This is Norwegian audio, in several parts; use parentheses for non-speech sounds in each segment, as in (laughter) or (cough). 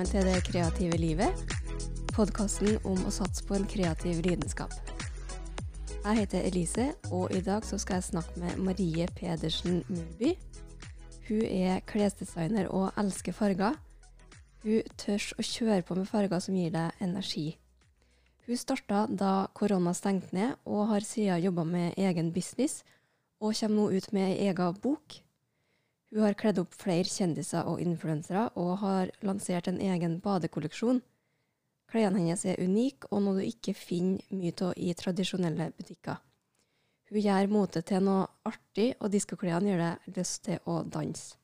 velkommen til Det kreative livet, podkasten om å satse på en kreativ lidenskap. Jeg heter Elise, og i dag skal jeg snakke med Marie Pedersen Murby. Hun er klesdesigner og elsker farger. Hun tør å kjøre på med farger som gir deg energi. Hun starta da korona stengte ned, og har siden jobba med egen business, og kommer nå ut med ei ega bok. Hun har kledd opp flere kjendiser og influensere, og har lansert en egen badekolleksjon. Klærne hennes er unike, og noe du ikke finner mye av i tradisjonelle butikker. Hun gjør mote til noe artig, og diskoklærne gjør deg lyst til å danse.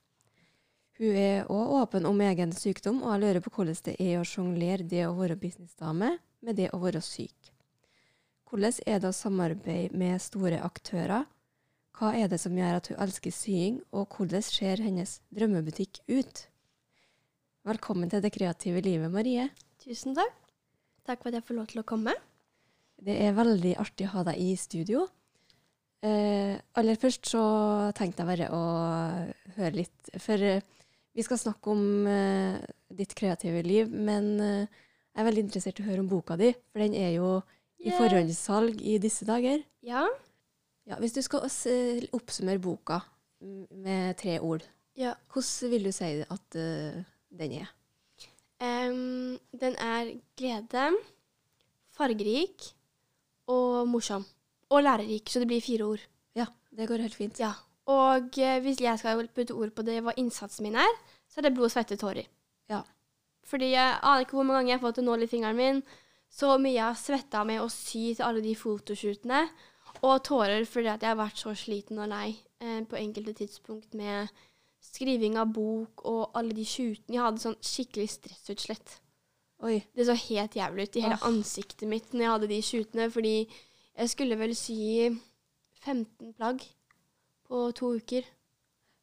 Hun er òg åpen om egen sykdom, og jeg lurer på hvordan det er å sjonglere det å være businessdame med det å være syk. Hvordan er det å samarbeide med store aktører? Hva er det som gjør at hun elsker sying, og hvordan ser hennes drømmebutikk ut? Velkommen til det kreative livet, Marie. Tusen takk. Takk for at jeg får lov til å komme. Det er veldig artig å ha deg i studio. Eh, aller først så tenkte jeg bare å høre litt For eh, vi skal snakke om eh, ditt kreative liv, men eh, jeg er veldig interessert i å høre om boka di, for den er jo i Yeah. forhåndssalg i disse dager. Ja. Ja, hvis du skal oppsummere boka med tre ord, ja. hvordan vil du si at uh, den er? Um, den er glede, fargerik og morsom. Og lærerik, så det blir fire ord. Ja, det går helt fint. Ja. Og uh, hvis jeg skal putte ord på det hva innsatsen min er, så er det blod, svette, tårer. Ja. Fordi jeg aner ikke hvor mange ganger jeg har fått en nål i fingeren min. Så mye jeg har svetta med å sy til alle de fotoshootene. Og tårer fordi at jeg har vært så sliten og lei eh, på enkelte tidspunkt med skriving av bok og alle de skjutene. Jeg hadde sånn skikkelig stressutslett. Oi. Det så helt jævlig ut i hele oh. ansiktet mitt når jeg hadde de skjutene, fordi jeg skulle vel sy 15 plagg på to uker.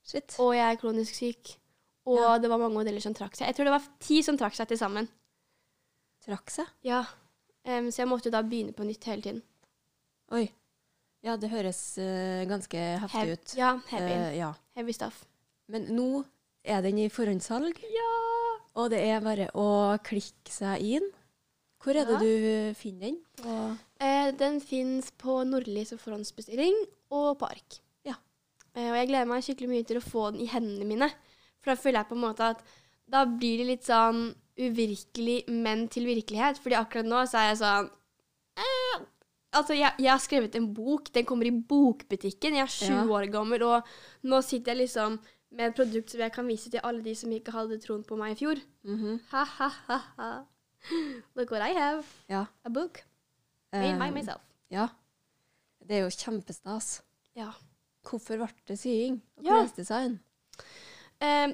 Shit. Og jeg er kronisk syk. Og Ja. det var mange modeller som trakk seg. Jeg tror det var ti som trakk seg til sammen. Trakk seg? Ja. Um, så jeg måtte da begynne på nytt hele tiden. Oi. Ja, det høres uh, ganske heftig Hev- ut. Ja, heavy. Uh, ja. heavy stuff. Men nå er den i forhåndssalg, Ja! og det er bare å klikke seg inn. Hvor er det du finner den? På Eh, den fins på Nordli som forhåndsbestilling, og på ark. Ja. Eh, og jeg gleder meg skikkelig mye til å få den i hendene mine. For da føler jeg på en måte at da blir det litt sånn uvirkelig, men til virkelighet. Fordi akkurat nå så er jeg sånn Altså, jeg, jeg har skrevet en bok. Den kommer i bokbutikken. Jeg er sju Ja. år gammel, og nå sitter jeg liksom med et produkt som jeg kan vise til alle de som ikke hadde troen på meg i fjor. Mhm. Ha, ha, ha, ha. Look what I have. Ja. A book. Made by Eh, myself. Ja. Det er jo kjempestas. Ja. Hvorfor ble det sying og Ja. Um,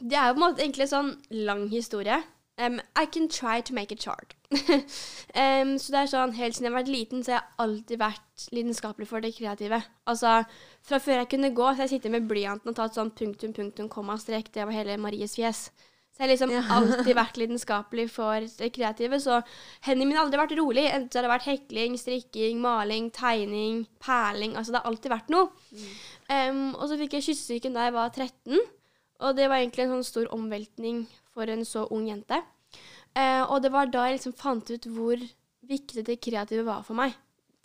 det er jo på en måte egentlig en sånn lang historie. Em, I can try to make it short. (laughs) um, så det er sånn, Helt siden jeg har vært liten, så har jeg alltid vært lidenskapelig for det kreative. Altså, Fra før jeg kunne gå, så jeg sitter med blyanten og tatt sånn punktum, punktum, komma, strek. Det var hele Maries fjes. Så jeg har liksom Ja. alltid (laughs) vært lidenskapelig for det kreative. Så hendene mine har aldri vært rolig. Enten så har det vært hekling, strikking, maling, tegning, perling. Altså det har alltid vært noe. Em, og så fikk jeg kyssesyken da jeg var 13. Og det var egentlig en sånn stor omveltning for en så ung jente. Eh, og det var da jeg liksom fant ut hvor viktig det kreative var for meg.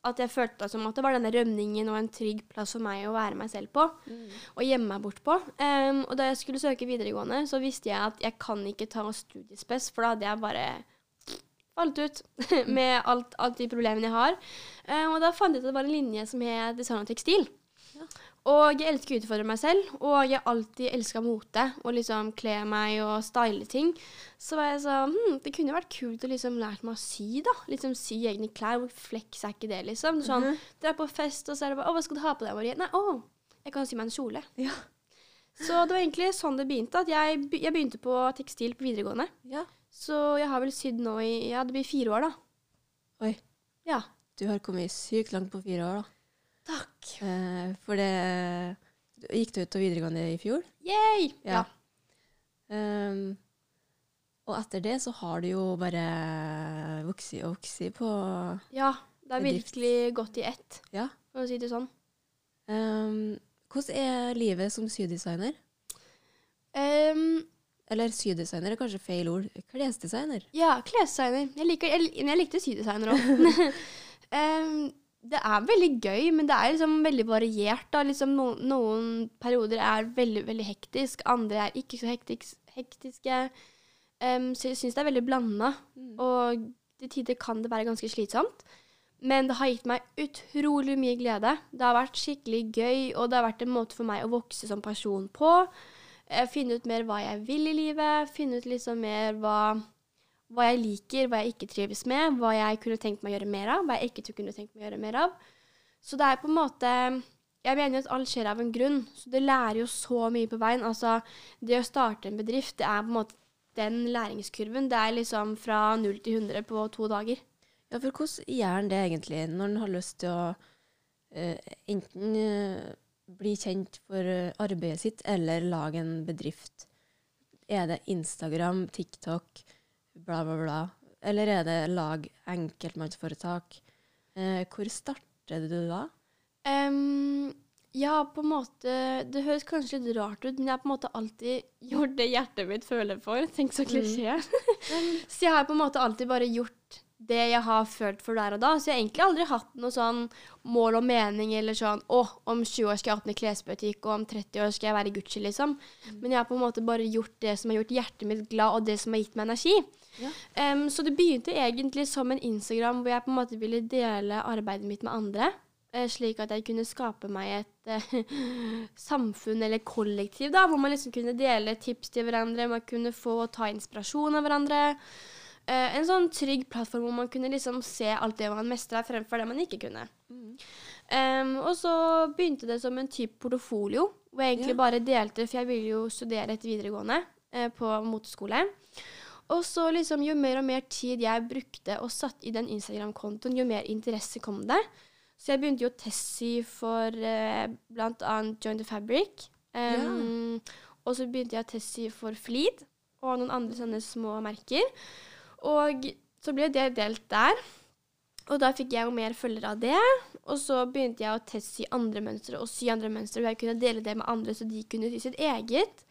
At jeg følte det som at det var denne rømningen og en trygg plass for meg å være meg selv på. Og gjemme meg bort på. Um, og da jeg skulle søke videregående, så visste jeg at jeg kan ikke ta studiespes, for da hadde jeg bare falt ut (laughs) med alt, alt de problemene jeg har. Um, og da fant jeg ut at det var en linje som het design og tekstil. Ja. Og jeg elsker å utfordre meg selv, og jeg har alltid elska mote. Og liksom kle meg og style ting. Så var jeg sånn hm, Det kunne vært kult å liksom lære meg å sy, da. Liksom Sy egne klær. Hvor fleks er ikke det, liksom? Sånn, Mhm. Dra på fest, og så er det bare 'Å, hva skal du ha på deg, Marie?' Nei, å, jeg kan sy meg en kjole. Ja. Så det var egentlig sånn det begynte. At jeg, jeg begynte på tekstil på videregående. ja. Så jeg har vel sydd nå i Ja, det blir fire år, da. Oi. Ja. Du har kommet sykt langt på fire år, da. Takk. Eh, for det Gikk du ut av videregående i fjor? Yay! Ja. Ehm, og etter det så har du jo bare vokst og vokst på Ja, det har virkelig gått i ett, Ja. for å si det sånn. Um, hvordan er livet som sydesigner? Um, Eller sydesigner er kanskje feil ord. Klesdesigner. Ja, klesdesigner. Jeg, liker, jeg, jeg likte sydesigner òg. (laughs) det er veldig gøy, men det er liksom veldig variert. Liksom no, noen perioder er veldig veldig hektisk, andre er ikke så hektisk, hektiske. Um, så jeg syns det er veldig blanda. Mm. Og til tider kan det være ganske slitsomt. Men det har gitt meg utrolig mye glede. Det har vært skikkelig gøy, og det har vært en måte for meg å vokse som person på. Eh, finne ut mer hva jeg vil i livet. Finne ut liksom mer hva, hva jeg liker, hva jeg ikke trives med. Hva jeg kunne tenkt meg å gjøre mer av, hva jeg ikke kunne tenkt meg å gjøre mer av. Så det er på en måte Jeg mener at alt skjer av en grunn. Så det lærer jo så mye på veien. Altså, det å starte en bedrift, det er på en måte den læringskurven. Det er liksom fra 0 til 100 på to dager. Ja, for hvordan gjør en det egentlig når en har lyst til å uh, enten uh, bli kjent for uh, arbeidet sitt eller lage en bedrift? Er det Instagram, TikTok, bla, bla, bla? Eller er det lag enkeltmannsforetak? Eh, hvor starter du da? Um, ja, på en måte Det høres kanskje litt rart ut, men jeg har på en måte alltid (laughs) gjort det hjertet mitt føler for. Tenk så klisjé. (laughs) så jeg har på en måte alltid bare gjort det jeg har følt for der og da. Så jeg har egentlig aldri hatt noe sånn mål og mening eller sånn Å, om 20 år skal jeg åpne klesbutikk, og om 30 år skal jeg være Gucci, liksom. Men jeg har på en måte bare gjort det som har gjort hjertet mitt glad, og det som har gitt meg energi. Ja. Um, så det begynte egentlig som en Instagram hvor jeg på en måte ville dele arbeidet mitt med andre. eh, Slik at jeg kunne skape meg et uh, (laughs) samfunn eller kollektiv, da, hvor man liksom kunne dele tips til hverandre, man kunne få ta inspirasjon av hverandre. Eh, en sånn trygg plattform hvor man kunne liksom se alt det man mestra, fremfor det man ikke kunne. Em, og så begynte det som en type portofolio, hvor jeg egentlig Ja. bare delte, for jeg ville jo studere etter videregående uh, på moteskole. Og så liksom, jo mer og mer tid jeg brukte og satt i den Instagram-kontoen, jo mer interesse kom det. Så jeg begynte jo å for uh, blant annet Join the Fabric. Em, Og så begynte jeg å for Fleed og noen andre sånne små merker. Og så ble det delt der. Og da fikk jeg jo mer følgere av det. Og så begynte jeg å teste andre mønstre og sy andre mønstre, hvor jeg kunne dele det med andre, så de kunne sy sitt eget.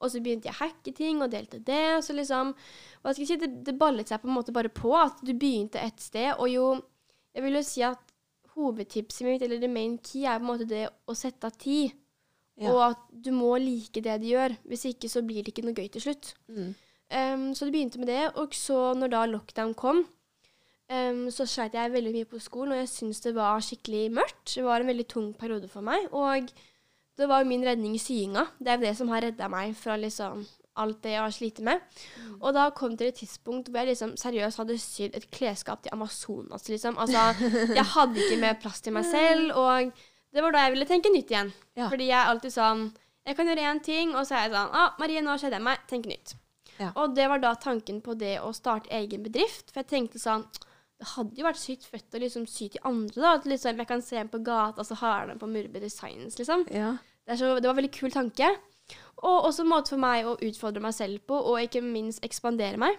Og så begynte jeg å hacke ting og delte det. Og så liksom, hva skal jeg si, det, det ballet seg på en måte bare på at du begynte et sted. Og jo, jeg vil jo si at hovedtipset mitt, eller the main key, er på en måte det å sette av tid. Ja. Og at du må like det de gjør. Hvis ikke så blir det ikke noe gøy til slutt. Mm. Em, så det begynte med det. Og så når da lockdown kom, um, så sleit jeg veldig mye på skolen, og jeg syntes det var skikkelig mørkt. Det var en veldig tung periode for meg. Og det var jo min redning i syinga. Det er jo det som har redda meg fra liksom alt det jeg har slitt med. Og da kom det et tidspunkt hvor jeg liksom seriøst hadde sydd et klesskap til Amazonas, liksom. Altså, jeg hadde ikke mer plass til meg selv, og det var da jeg ville tenke nytt igjen. Ja. Fordi jeg er alltid sånn Jeg kan gjøre én ting, og så er jeg sånn Å, Marie, nå skjedde jeg meg. Tenk nytt. Ja. Og det var da tanken på det å starte egen bedrift. For jeg tenkte sånn Det hadde jo vært sykt fett å liksom sy til andre, da. At liksom jeg kan se en på gata, så har den på Murbe Designs, liksom. Ja. Det, er så, det var en veldig kul tanke. Og også en måte for meg å utfordre meg selv på, og ikke minst ekspandere meg.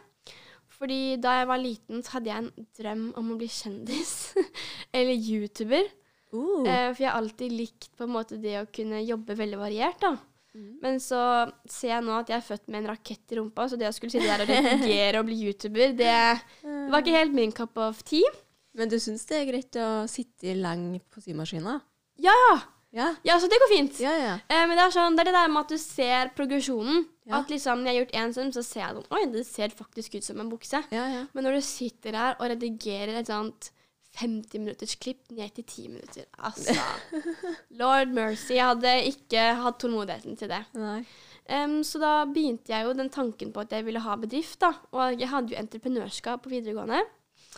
Fordi da jeg var liten, så hadde jeg en drøm om å bli kjendis. (laughs) Eller YouTuber. Uh. Eh, for jeg har alltid likt på en måte det å kunne jobbe veldig variert, da. Mm. Men så ser jeg nå at jeg er født med en rakett i rumpa, så det å skulle sitte der og redigere og bli YouTuber, det var ikke helt min cup of tea. Men du syns det er greit å sitte lenge på symaskina? Ja, Ja. ja, så det går fint. Ja, ja. Eh, men det er, sånn, det er det der med at du ser progresjonen. At liksom, når jeg har gjort én sånn, så ser jeg noen, Oi, det ser faktisk ut som en bukse. ja, ja. Men når du sitter der og redigerer et sånt 50 minutters klipp ned til 10 minutter Altså (laughs) Lord mercy. Jeg hadde ikke hatt tålmodigheten til det. Em, så da begynte jeg jo den tanken på at jeg ville ha bedrift. da. Og jeg hadde jo entreprenørskap på videregående.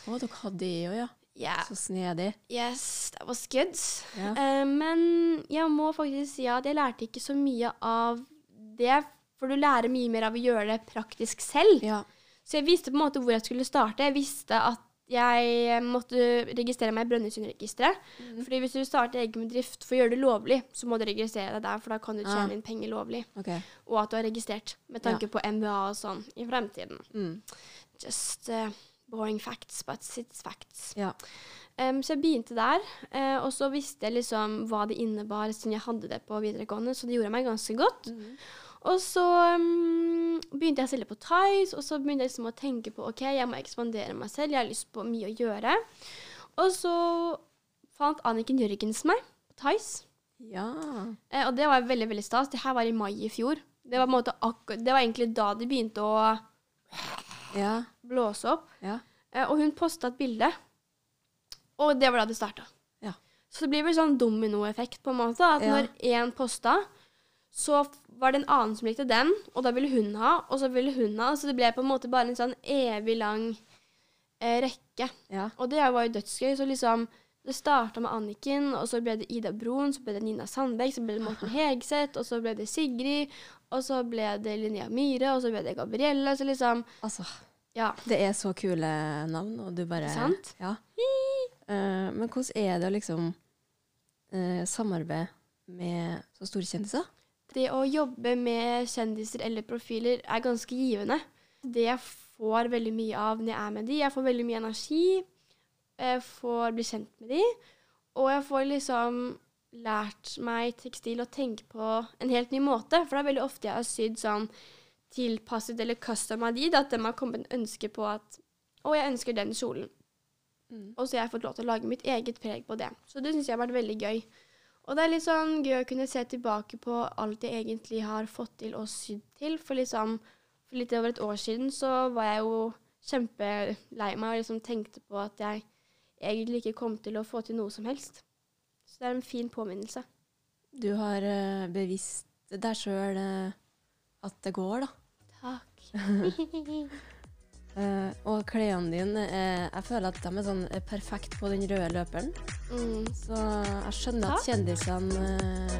Å, dere hadde det òg, ja. Yeah. Så snedig. Yes, that was good. Yeah. Um, men jeg må faktisk si at jeg lærte ikke så mye av det, for du lærer mye mer av å gjøre det praktisk selv. Ja. Så jeg visste på en måte hvor jeg skulle starte. Jeg visste at jeg måtte registrere meg i Brønnøysundregisteret. Mm. Fordi hvis du starter egen bedrift for å gjøre det lovlig, så må du registrere deg der, for da kan du Ah. tjene inn penger lovlig. Okay. Og at du er registrert, med tanke på MBA og sånn i fremtiden. Mm. Just uh, boring facts, but it's facts. Ja. Um, så jeg begynte der, uh, og så visste jeg liksom hva det innebar siden jeg hadde det på videregående, så det gjorde meg ganske godt. Mhm. Og så um, begynte jeg å selge på Tice, og så begynte jeg liksom å tenke på ok, jeg må ekspandere meg selv, jeg har lyst på mye å gjøre. Og så fant Anniken Jørgensen meg på Tice. Ja. Eh, og det var veldig veldig stas. Det her var i mai i fjor. Det var, det var egentlig da det begynte å Ja. blåse opp. Ja. Eh, og hun posta et bilde. Og det var da det starta. Ja. Så det blir vel sånn dominoeffekt, på en måte. At når én posta, så var det en annen som likte den, og da ville hun ha, og så ville hun ha. Så det ble på en måte bare en sånn evig lang eh, rekke. Ja. Og det var jo dødsgøy. Så liksom Det starta med Anniken, og så ble det Ida Broen, så ble det Nina Sandbekk, så ble det Morten (laughs) Hegseth, og så ble det Sigrid, og så ble det Linnea Myhre, og så ble det Gabrielle. Så liksom Altså, Ja. det er så kule navn, og du bare Sant? Ja. Uh, men hvordan er det å liksom uh, samarbeide med så store kjendiser? Det å jobbe med kjendiser eller profiler er ganske givende. Det jeg får veldig mye av når jeg er med de, jeg får veldig mye energi. Jeg får bli kjent med de. Og jeg får liksom lært meg tekstil å tenke på en helt ny måte. For det er veldig ofte jeg har sydd sånn tilpasset eller custom av de, at de har kommet med ønske på at Å, jeg ønsker den kjolen. Mm. Og så har jeg fått lov til å lage mitt eget preg på det. Så det syns jeg har vært veldig gøy. Og det er litt sånn gøy å kunne se tilbake på alt jeg egentlig har fått til og sydd til. For liksom for litt over et år siden så var jeg jo kjempelei meg og liksom tenkte på at jeg egentlig ikke kom til å få til noe som helst. Så det er en fin påminnelse. Du har eh, bevisst deg sjøl at det går, da. Takk. (laughs) (laughs) Eh, og klærne dine eh, Jeg føler at de er sånn eh, perfekt på den røde løperen. Mm. Så jeg skjønner at kjendisene uh,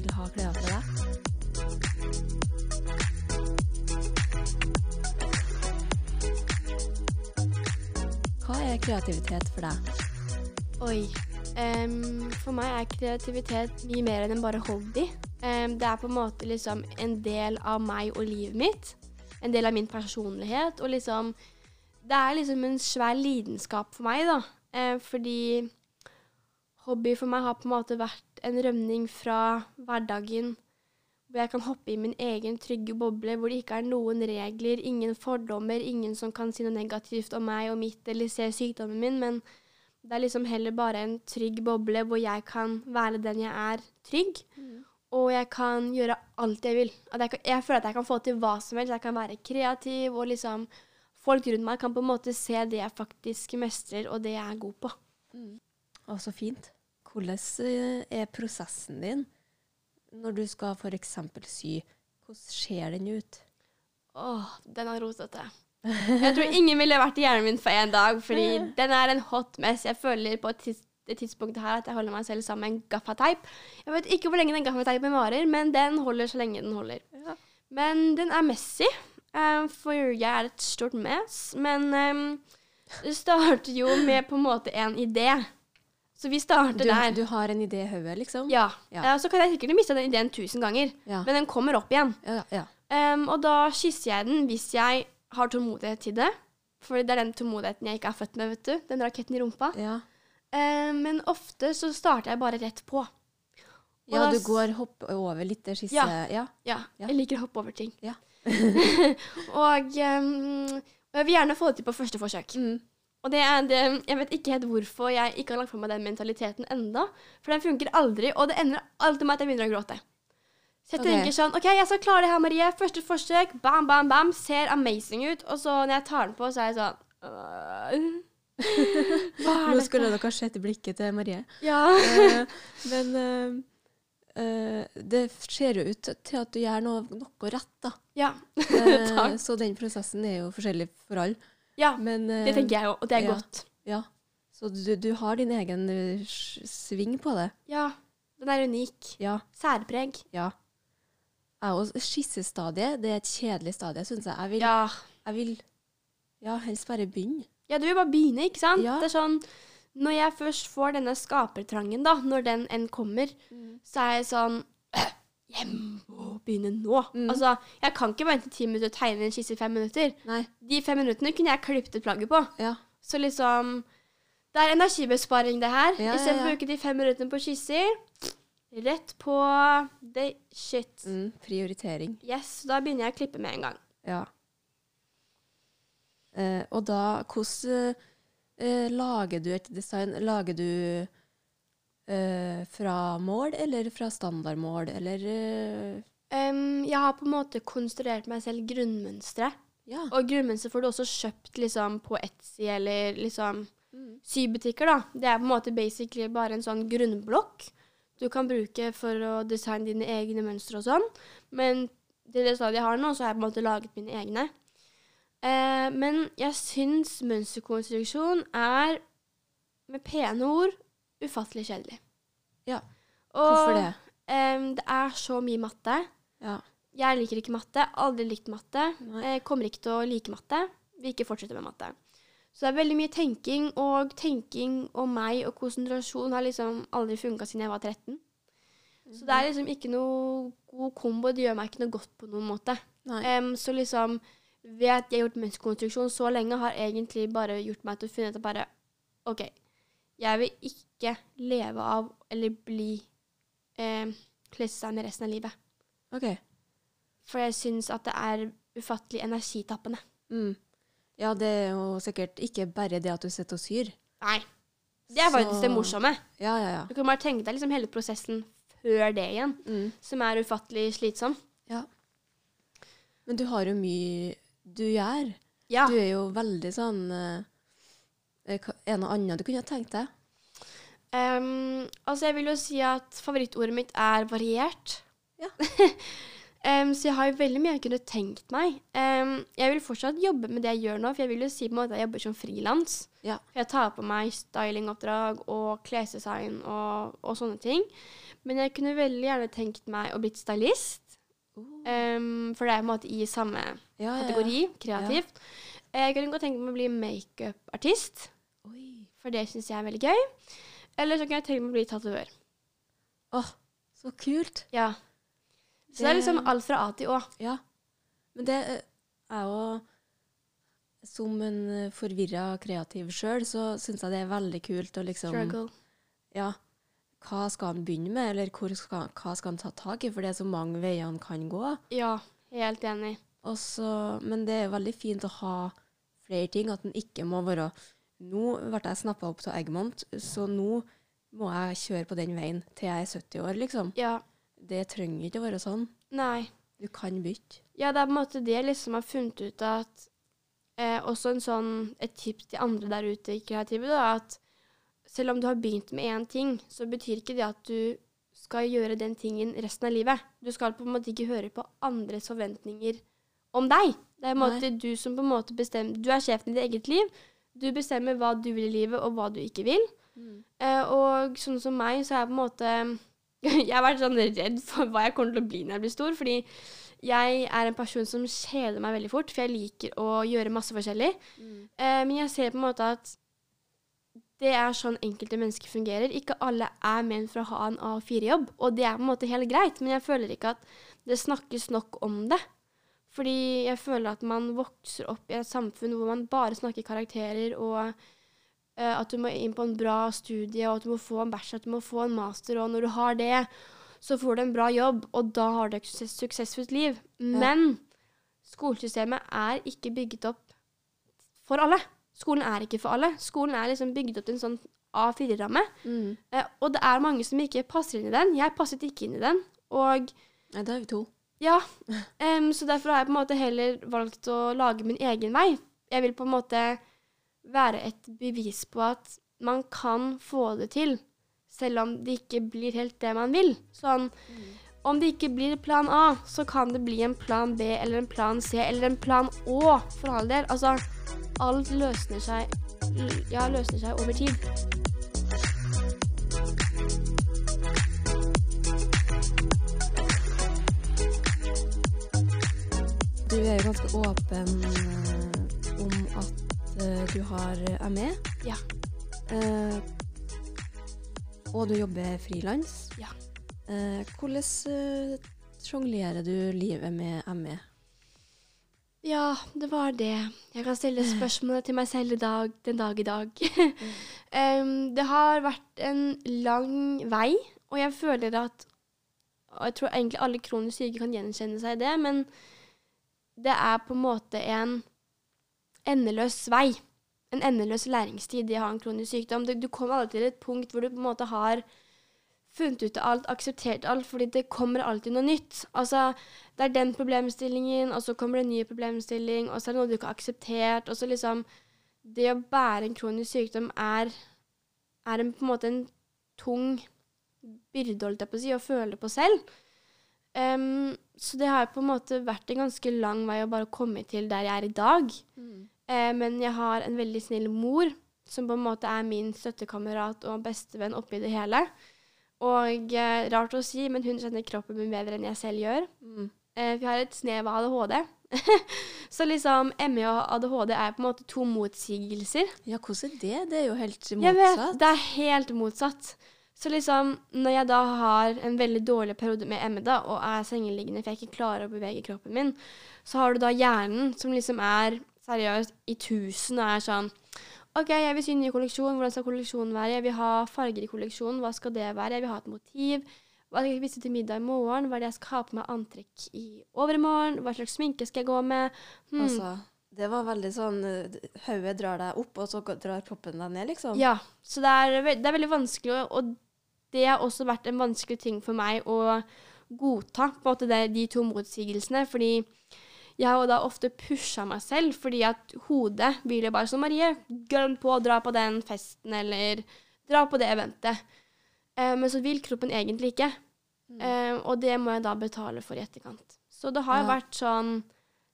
vil ha klær fra deg. Hva er kreativitet for deg? Oi. Um, for meg er kreativitet mye mer enn bare hobby. Um, det er på en måte liksom en del av meg og livet mitt. En del av min personlighet. Og liksom Det er liksom en svær lidenskap for meg, da. Eh, fordi hobby for meg har på en måte vært en rømning fra hverdagen. Hvor jeg kan hoppe i min egen trygge boble, hvor det ikke er noen regler, ingen fordommer, ingen som kan si noe negativt om meg og mitt eller se sykdommen min. men det er liksom heller bare en trygg boble hvor jeg kan være den jeg er, trygg. Og jeg kan gjøre alt jeg vil. Jeg, kan, jeg føler at jeg kan få til hva som helst. Jeg kan være kreativ, og liksom Folk rundt meg kan på en måte se det jeg faktisk mestrer, og det jeg er god på. Å, så fint. Hvordan eh, er prosessen din når du skal f.eks. sy? Hvordan ser den ut? Åh, den er rotete. Jeg tror ingen ville vært i hjernen min for en dag, fordi (laughs) den er en hot mess. Jeg føler på et tids det tidspunktet her at jeg holder meg selv sammen med en gaffateip. Jeg vet ikke hvor lenge den gaffateipen varer, men den holder så lenge den holder. Ja. Men den er messy, eh, for jeg er et stort mess. Men um, det starter jo med på en måte en idé. Så vi starter Du, der. du har en idé i hodet, liksom? Ja. Ja. Eh, så kan jeg sikkert miste den ideen tusen ganger, Ja. men den kommer opp igjen. ja, ja. Em, og da skisser jeg den hvis jeg har tålmodighet til det. For det er den tålmodigheten jeg ikke er født med, vet du. Den raketten i rumpa. ja. Eh, men ofte så starter jeg bare rett på. Og Ja, da du går hopp over litt det siste Ja. Ja. Ja, jeg liker å hoppe over ting. Ja. (laughs) og um, jeg vil gjerne få det til på første forsøk. Mm. Og det er det, jeg vet ikke helt hvorfor jeg ikke har lagt for meg den mentaliteten enda. For den funker aldri, og det ender alltid med at jeg begynner å gråte. Så jeg okay. tenker sånn OK, jeg skal klare det her, Marie. Første forsøk. Bam, bam, bam. Ser amazing ut. Og så når jeg tar den på, så er jeg sånn øh, (laughs) Nå skulle dere sett blikket til Marie. Ja. Eh, men eh, eh, det ser jo ut til at du gjør noe, noe rett, da. ja. Eh, (laughs) så den prosessen er jo forskjellig for alle. ja. Men eh, Det tenker jeg jo, og det er ja. godt. Ja. Så du, du har din egen eh, sving på det. Ja. Den er unik. Ja. Særpreg. Ja. Skissestadiet det er et kjedelig stadie, syns jeg. Jeg vil, Ja. jeg vil ja, helst bare begynne. Ja, du vil bare begynne, ikke sant? Ja. Det er sånn, Når jeg først får denne skapertrangen, da, når den enn kommer, så er jeg sånn «Øh, (clears throat) Jeg må begynne nå. Mm. Altså, Jeg kan ikke vente ti minutter og tegne en skisse i fem minutter. Nei. De fem minuttene kunne jeg klippet ut plagget på. Ja. Så liksom Det er energibesparing, det her. Ja, ja, ja. å bruke de fem minuttene på skisser, rett på the shit. Mm, prioritering. Yes, da begynner jeg å klippe med en gang. Ja. Eh, og da, hvordan eh, lager du et design? Lager du eh, fra mål, eller fra standardmål, eller um, jeg har på en måte konstruert meg selv grunnmønstre. Ja. Og grunnmønster får du også kjøpt liksom, på Etsy eller liksom Mm. sybutikker. da. Det er på en måte basically bare en sånn grunnblokk du kan bruke for å designe dine egne mønstre og sånn. Men til det stadiet jeg har nå, så har jeg på en måte laget mine egne. Eh, men jeg syns mønsterkonstruksjon er, med pene ord, ufattelig kjedelig. Ja. Og, Hvorfor det? Eh, det er så mye matte. Ja. Jeg liker ikke matte. Aldri likt matte. Jeg kommer ikke til å like matte. Vil ikke fortsette med matte. Så det er veldig mye tenking, og tenking og meg og konsentrasjon har liksom aldri funka siden jeg var 13. Så det er liksom ikke noe god kombo. Det gjør meg ikke noe godt på noen måte. Um, så liksom ved at jeg har gjort mønsterkonstruksjon så lenge, har egentlig bare gjort meg til å finne ut at bare OK, jeg vil ikke leve av eller bli eh, klesdesigner resten av livet. OK. For jeg syns at det er ufattelig energitappende. Mm. Ja, det er jo sikkert ikke bare det at du sitter og syr. Nei. Det er faktisk Så- det morsomme. Ja, ja, ja. Du kan bare tenke deg liksom hele prosessen før det igjen, Mm. som er ufattelig slitsom. ja. Men du har jo mye du gjør. Ja. Du er jo veldig sånn eh, eh, Er det noe annet du kunne ha tenkt deg? Um, altså, jeg vil jo si at favorittordet mitt er variert. Ja. (laughs) um, så jeg har jo veldig mye jeg kunne tenkt meg. Um, jeg vil fortsatt jobbe med det jeg gjør nå, for jeg vil jo si på en måte at jeg jobber som frilans. Ja. Jeg tar på meg stylingoppdrag og klesdesign og, og sånne ting. Men jeg kunne veldig gjerne tenkt meg å blitt stylist. Em, for det er på en måte i samme ja, kategori, kreativt. Jeg kunne godt tenke meg å bli makeupartist, for det syns jeg er veldig gøy. Eller så kunne jeg tenke meg å bli tatovør. Åh, så kult. Ja. Så det er liksom alt fra A til Å. Ja. Men det eh, er jo Som en forvirra kreativ sjøl, så syns jeg det er veldig kult å liksom Struggle. Ja. Hva skal han begynne med, eller hvor skal, hva skal han ta tak i? For det er så mange veier han kan gå. Ja, helt enig. Så- men det er jo veldig fint å ha flere ting, at en ikke må være Nå ble jeg snappa opp av Eggmont, så nå må jeg kjøre på den veien til jeg er 70 år, liksom. Ja. Det trenger ikke å være sånn. Nei. Du kan bytte. Ja, det er på en måte det jeg liksom har funnet ut at eh, Også en sånn, et tips til andre der ute i kreativet, da, at selv om du har begynt med én ting, så betyr ikke det at du skal gjøre den tingen resten av livet. Du skal på en måte ikke høre på andres forventninger om deg. Det er en Nei. måte du som på en måte bestemmer Du er sjefen i ditt eget liv. Du bestemmer hva du vil i livet, og hva du ikke vil. Eh, og sånn som meg, så er jeg på en måte (laughs) Jeg har vært sånn redd for hva jeg kommer til å bli når jeg blir stor, fordi jeg er en person som kjeder meg veldig fort, for jeg liker å gjøre masse forskjellig. Eh, men jeg ser på en måte at det er sånn enkelte mennesker fungerer. Ikke alle er ment for å ha en A4-jobb, og det er på en måte helt greit, men jeg føler ikke at det snakkes nok om det. Fordi jeg føler at man vokser opp i et samfunn hvor man bare snakker karakterer, og uh, at du må inn på en bra studie, og at du må få en bachelor, at du må få en master, og når du har det, så får du en bra jobb, og da har du et suksess suksessfullt liv. Men skolesystemet er ikke bygget opp for alle. Skolen er ikke for alle. Skolen er liksom bygd opp til en sånn A4-ramme. Mm. Eh, og det er mange som ikke passer inn i den. Jeg passet ikke inn i den. Og Nei, da er vi to. ja, (laughs) Um, så derfor har jeg på en måte heller valgt å lage min egen vei. Jeg vil på en måte være et bevis på at man kan få det til, selv om det ikke blir helt det man vil. Sånn, om det ikke blir plan A, så kan det bli en plan B eller en plan C eller en plan Å, for all del. Altså, alt løsner seg, ja, løsner seg over tid. Du er jo ganske åpen eh, om at eh, du har ME. Ja. Eh, og du jobber frilans. Ja. Eh, hvordan eh, sjonglerer du livet med? ME? Ja, det var det. Jeg kan stille spørsmålet til meg selv dag, den dag i dag. (laughs) (laughs) um, det har vært en lang vei Og jeg føler at Og jeg tror egentlig alle kronisk syke kan gjenkjenne seg i det, men det er på en måte en endeløs vei. En endeløs læringstid i å ha en kronisk sykdom. Du, du kommer alltid til et punkt hvor du på en måte har funnet ut av alt, akseptert alt, fordi det kommer alltid noe nytt. Altså, det er den problemstillingen, og så kommer det en ny problemstilling, og så er det noe du ikke har akseptert, og så liksom Det å bære en kronisk sykdom er, er en, på en måte en tung byrde, holdt jeg på å si, å føle på selv. Um, så det har på en måte vært en ganske lang vei å bare komme til der jeg er i dag. Eh, men jeg har en veldig snill mor, som på en måte er min støttekamerat og bestevenn oppi det hele. Og eh, rart å si, men hun kjenner kroppen min bedre enn jeg selv gjør. Mm. Eh, vi har et snev av ADHD. (laughs) så liksom ME og ADHD er på en måte to motsigelser. Ja, hvordan er det? Det er jo helt Jeg vet, motsatt. det er helt motsatt. Så liksom, når jeg da har en veldig dårlig periode med ME da, og er sengeliggende for jeg ikke klarer å bevege kroppen min, så har du da hjernen som liksom er seriøst i tusen og er sånn OK, jeg vil sy ny kolleksjon. Hvordan skal kolleksjonen være? Jeg vil ha farger i kolleksjonen. Hva skal det være? Jeg vil ha et motiv. Hva skal jeg spise til middag i morgen? Hva er det jeg skal ha på meg antrekk i overmorgen? Hva slags sminke skal jeg gå med? Hmm. Altså, det var veldig sånn eh, Hodet drar deg opp, og så drar kroppen deg ned, liksom. Ja, så det er, det er veldig vanskelig, og det har også vært en vanskelig ting for meg å godta, på en måte det, de to motsigelsene, fordi jeg har da ofte pusha meg selv, fordi at hodet vil jo bare sånn Marie, gønn på, dra på den festen, eller dra på det eventet. Eh, men så vil kroppen egentlig ikke. Eh, og det må jeg da betale for i etterkant. Så det har Ja. vært sånn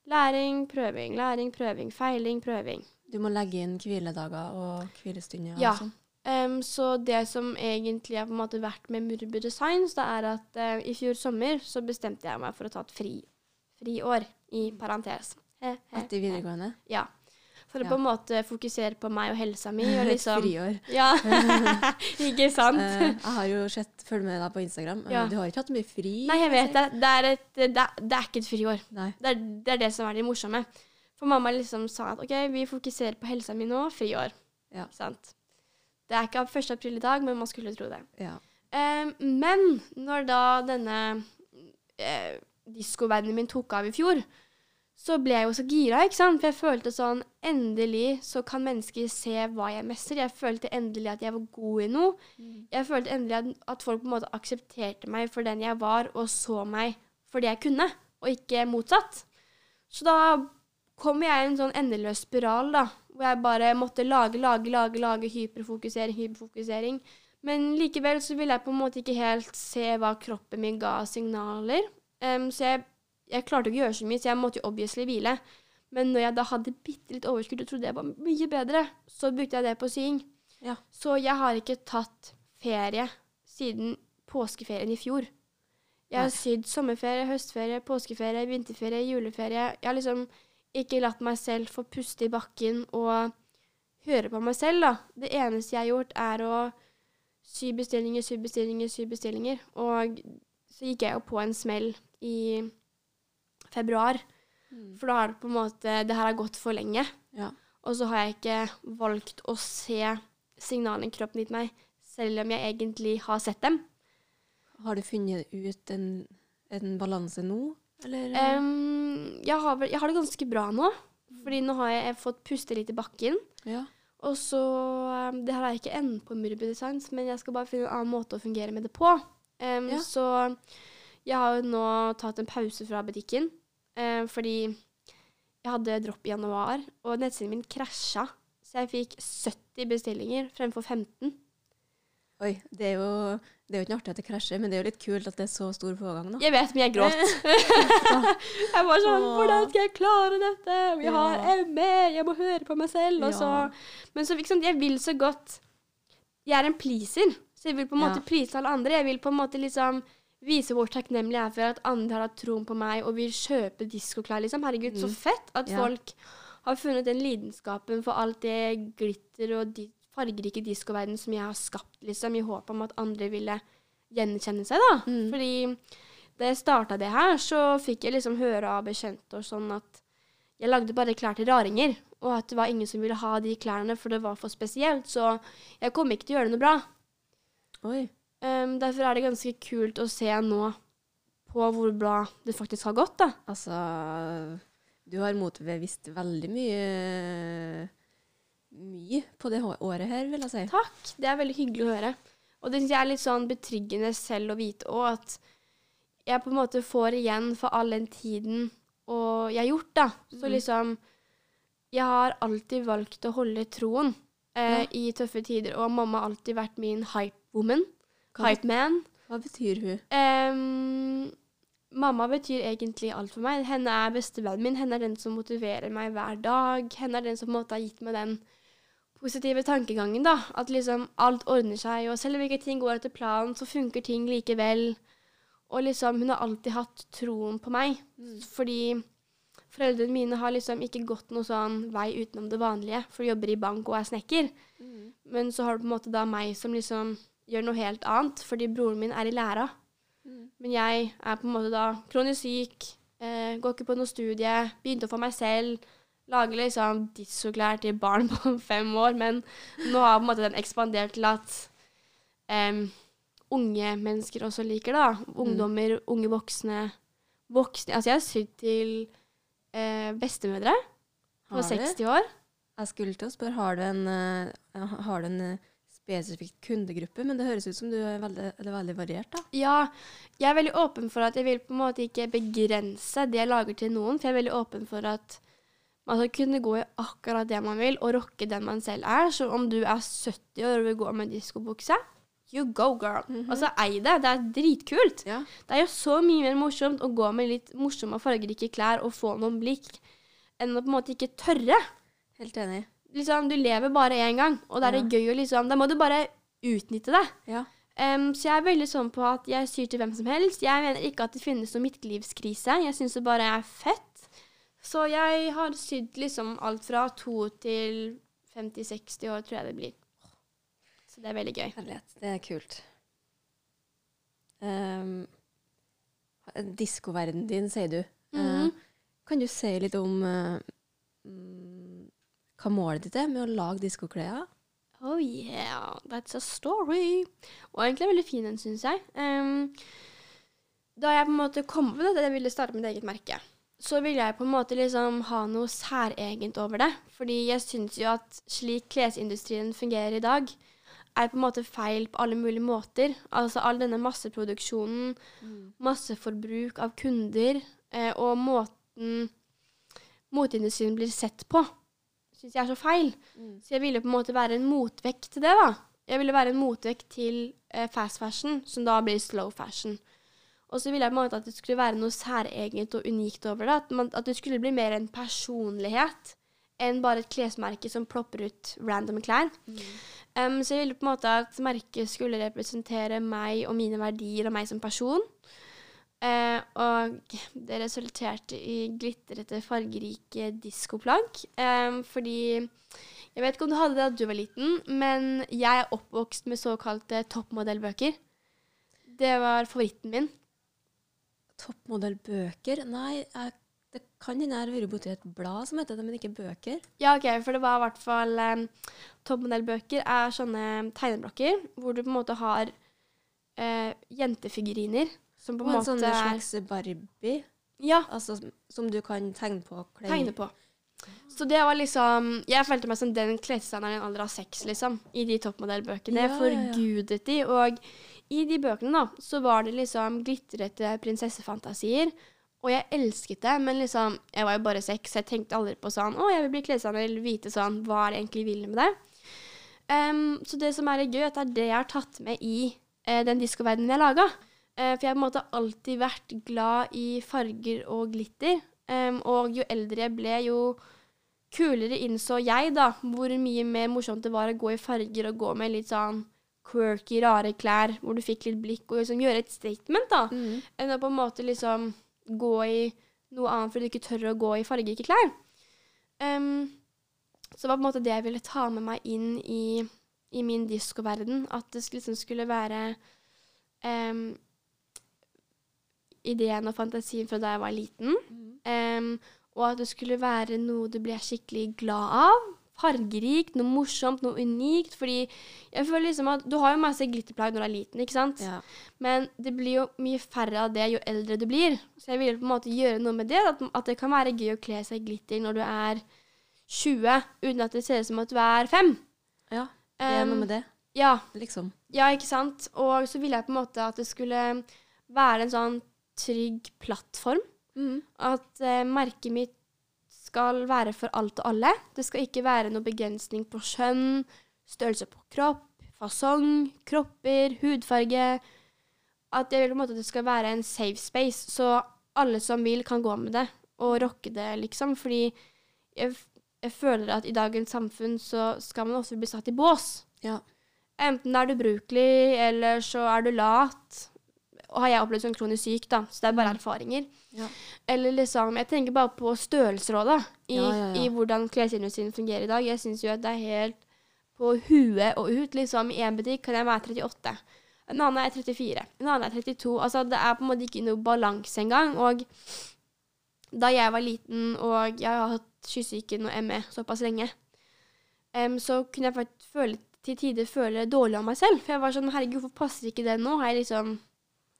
læring, prøving, læring, prøving, feiling, prøving. Du må legge inn hviledager og hvilestunder. Ja. Og sånn. Um, så det som egentlig har på en måte vært med Murbu Designs, det er at uh, i fjor sommer så bestemte jeg meg for å ta et fri, friår, i parentes. He, he, Etter videregående. Ja. For å Ja. på en måte fokusere på meg og helsa mi. Og (laughs) Et liksom, friår. ja, (laughs) ikke sant? Uh, jeg har jo sett, følg med deg på Instagram. Ja. Du har ikke hatt mye fri? Nei, jeg vet det. Det er, et, det, det er ikke et friår. Det er, det er det som er det morsomme. For mamma liksom sa at OK, vi fokuserer på helsa mi nå, friår. Ja. Sant? Det er ikke 1. april i dag, men man skulle tro det. Ja. Uh, men når da denne eh, diskovennen min tok av i fjor, så ble jeg jo så gira, ikke sant? For jeg følte sånn Endelig så kan mennesker se hva jeg mestrer. Jeg følte endelig at jeg var god i noe. Jeg følte endelig at, at folk på en måte aksepterte meg for den jeg var, og så meg for det jeg kunne, og ikke motsatt. Så da kom jeg i en sånn endeløs spiral, da, hvor jeg bare måtte lage, lage, lage, lage hyperfokusering, hyperfokusering. Men likevel så ville jeg på en måte ikke helt se hva kroppen min ga signaler. Em, så jeg, jeg klarte ikke å gjøre så mye, så jeg måtte jo obviously hvile. Men når jeg da hadde bitte litt overskudd og trodde jeg var mye bedre, så brukte jeg det på sying. Ja. Så jeg har ikke tatt ferie siden påskeferien i fjor. Jeg har sydd sommerferie, høstferie, påskeferie, vinterferie, juleferie. Jeg har liksom ikke latt meg selv få puste i bakken og høre på meg selv, da. Det eneste jeg har gjort, er å sy bestillinger, sy bestillinger, sy bestillinger. Og så gikk jeg jo på en smell i februar. For da har det på en måte Det her har gått for lenge. Ja. Og så har jeg ikke valgt å se signalene kroppen gitt meg, selv om jeg egentlig har sett dem. Har du funnet ut en, en balanse nå, eller? Um, jeg, har jeg har det ganske bra nå, fordi nå har jeg fått puste litt i bakken. ja. Og så Det her er ikke enden på Murby Designs, men jeg skal bare finne en annen måte å fungere med det på. Um, Ja. Så jeg har jo nå tatt en pause fra butikken, eh, fordi jeg hadde dropp i januar, og nettsiden min krasja. Så jeg fikk 70 bestillinger fremfor 15. Oi, det er, jo, det er jo ikke artig at det krasjer, men det er jo litt kult at det er så stor pågang, da. Jeg vet, men jeg gråt. (laughs) jeg var sånn Åh. Hvordan skal jeg klare dette? Vi har. ME, jeg må høre på meg selv. Og så. Men så, liksom, jeg vil så godt Jeg er en pleaser, så jeg vil på en måte Ja. prise alle andre. Jeg vil på en måte liksom vise hvor takknemlig jeg er for at andre har hatt troen på meg og vil kjøpe diskoklær. Liksom. Herregud, så Mm. fett at Ja. folk har funnet den lidenskapen for alt det glitter og de fargerike diskoverden som jeg har skapt, liksom, i håp om at andre ville gjenkjenne seg, da. Mm. Fordi da jeg starta det her, så fikk jeg liksom høre av bekjente og sånn at jeg lagde bare klær til raringer, og at det var ingen som ville ha de klærne, for det var for spesielt. Så jeg kom ikke til å gjøre det noe bra. Oi. Em, derfor er det ganske kult å se nå på hvor bra det faktisk har gått, da. Altså, du har motbevist veldig mye mye på det året her, vil jeg si. Takk. Det er veldig hyggelig å høre. Og det synes jeg er litt sånn betryggende selv å vite òg, at jeg på en måte får igjen for all den tiden og jeg har gjort, da. Så mm. liksom Jeg har alltid valgt å holde troen eh, Ja. i tøffe tider, og mamma har alltid vært min hype Hype man. hva betyr hun? Um, mamma betyr egentlig alt for meg. Henne er bestevennen min. Henne er den som motiverer meg hver dag. Henne er den som på en måte har gitt meg den positive tankegangen, da. At liksom alt ordner seg, og selv om ikke ting går etter planen, så funker ting likevel. Og liksom, hun har alltid hatt troen på meg. Fordi foreldrene mine har liksom ikke gått noen sånn vei utenom det vanlige, for de jobber i bank og er snekker. Men så har du på en måte da meg som liksom gjør noe helt annet, fordi broren min er i læra. Men jeg er på en måte da kronisk syk, eh, går ikke på noe studie, begynte å få meg selv, lager liksom dissoklær til barn (laughs) på fem år, men nå har på en måte den ekspandert til at em, unge mennesker også liker da. Ungdommer, unge voksne. voksne. Altså jeg har sydd til eh, bestemødre på 60 år. Jeg skulle til å spørre, har du en, eh, har du en spesifikk kundegruppe? Men det høres ut som du er veldig, er veldig variert, da. Ja, jeg er veldig åpen for at jeg vil på en måte ikke begrense det jeg lager til noen, for jeg er veldig åpen for at man skal kunne gå i akkurat det man vil, og rocke den man selv er. Så om du er 70 år og vil gå med diskobukse, you go, girl. Altså, ei det. Det er dritkult. Ja. Det er jo så mye mer morsomt å gå med litt morsomme og fargerike klær og få noen blikk, enn å på en måte ikke tørre. Helt enig. Liksom, du lever bare én gang, og da er det gøy å liksom Da må du bare utnytte det. Ja. Um, så jeg er veldig sånn på at jeg syr til hvem som helst. Jeg mener ikke at det finnes noen midtlivskrise. Jeg syns det bare er fett. Så jeg har sydd liksom alt fra to til 50-60 år, tror jeg det blir. Så det er veldig gøy. Herlighet. Det er kult. Um, Diskoverdenen din, sier du. Mm -hmm. uh, kan du si litt om mm, hva målet ditt er med å lage diskoklær? Oh yeah, that's a story. Og egentlig er veldig fin den, syns jeg. Um, da jeg på en måte kom på det, at jeg ville starte mitt eget merke, så ville jeg på en måte liksom ha noe særegent over det. Fordi jeg syns jo at slik klesindustrien fungerer i dag, er på en måte feil på alle mulige måter. Altså all denne masseproduksjonen, masseforbruk av kunder, eh, og måten moteindustrien blir sett på, syns jeg er så feil. Så jeg ville på en måte være en motvekt til det, da. Jeg ville være en motvekt til eh, fast fashion, som da blir slow fashion. Og så ville jeg på en måte at det skulle være noe særegent og unikt over det. At, man, at det skulle bli mer en personlighet enn bare et klesmerke som plopper ut random klær. Um, så jeg ville på en måte at merket skulle representere meg og mine verdier og meg som person. Eh, og det resulterte i glitrete, fargerike diskoplagg. Eh, fordi Jeg vet ikke om du hadde det da du var liten, men jeg er oppvokst med såkalte toppmodellbøker. Det var favoritten min. Toppmodellbøker? Nei, jeg, det kan hende jeg har vært borti et blad som heter det, men ikke bøker. Ja, OK, for det var i hvert fall eh, Toppmodellbøker er sånne tegneblokker hvor du på en måte har eh, jentefiguriner som på en måte sånn En slags Barbie, Ja, altså, som du kan tegne på Klei. tegne på. Så det var liksom Jeg følte meg som den klesdesigneren i en alder av seks, liksom, i de toppmodellbøkene. Ja, Jeg forgudet de. Og i de bøkene, da, så var det liksom glitrete prinsessefantasier. Og jeg elsket det, men liksom Jeg var jo bare seks, så jeg tenkte aldri på sånn Å, jeg vil bli klesdesigner, eller vite sånn Hva er det egentlig vil med det? Um, så det som er gøy, at det er det jeg har tatt med i eh, den diskoverdenen jeg laga. Eh, for jeg har på en måte alltid vært glad i farger og glitter. Um, og jo eldre jeg ble, jo kulere innså jeg da hvor mye mer morsomt det var å gå i farger og gå med litt sånn quirky, rare klær, hvor du fikk litt blikk, og liksom gjøre et statement, da. Mm. Enn å på en måte liksom gå i noe annet fordi du ikke tør å gå i fargerike klær. Um, så det var på en måte det jeg ville ta med meg inn i, i min diskoverden. At det liksom skulle være em, ideen og fantasien fra da jeg var liten. Em, og at det skulle være noe du ble skikkelig glad av. fargerikt, noe morsomt, noe unikt. Fordi jeg føler liksom at du har jo masse glitterplagg når du er liten, ikke sant? Ja. Men det blir jo mye færre av det jo eldre du blir. Så jeg vil på en måte gjøre noe med det. At, at det kan være gøy å kle seg i glitter når du er 20, uten at det ser ut som at du er 5. ja. Det er Um, noe med det, Ja, liksom. ja, ikke sant? Og så ville jeg på en måte at det skulle være en sånn trygg plattform. Mm. At eh, merket mitt skal være for alt og alle. Det skal ikke være noe begrensning på kjønn, størrelse på kropp, fasong, kropper, hudfarge. At jeg vil på en måte at det skal være en safe space, så alle som vil, kan gå med det og rocke det, liksom. Fordi jeg, jeg føler at i dagens samfunn så skal man også bli satt i bås. Ja. Enten er du ubrukelig, eller så er du lat. Har jeg opplevd som kronisk syk, da, så det er bare erfaringer. Ja. Eller liksom Jeg tenker bare på da. I, ja, ja. i hvordan klesindustrien fungerer i dag. Jeg syns jo at det er helt på huet og ut. Liksom, I én butikk kan jeg være 38. En annen er 34. En annen er 32. Altså, det er på en måte ikke noe balanse engang. Og da jeg var liten, og jeg har hatt kyssesyken og ME såpass lenge, um, så kunne jeg faktisk føle, til tider føle dårlig om meg selv. For jeg var sånn Herregud, hvorfor passer ikke det nå? Har jeg liksom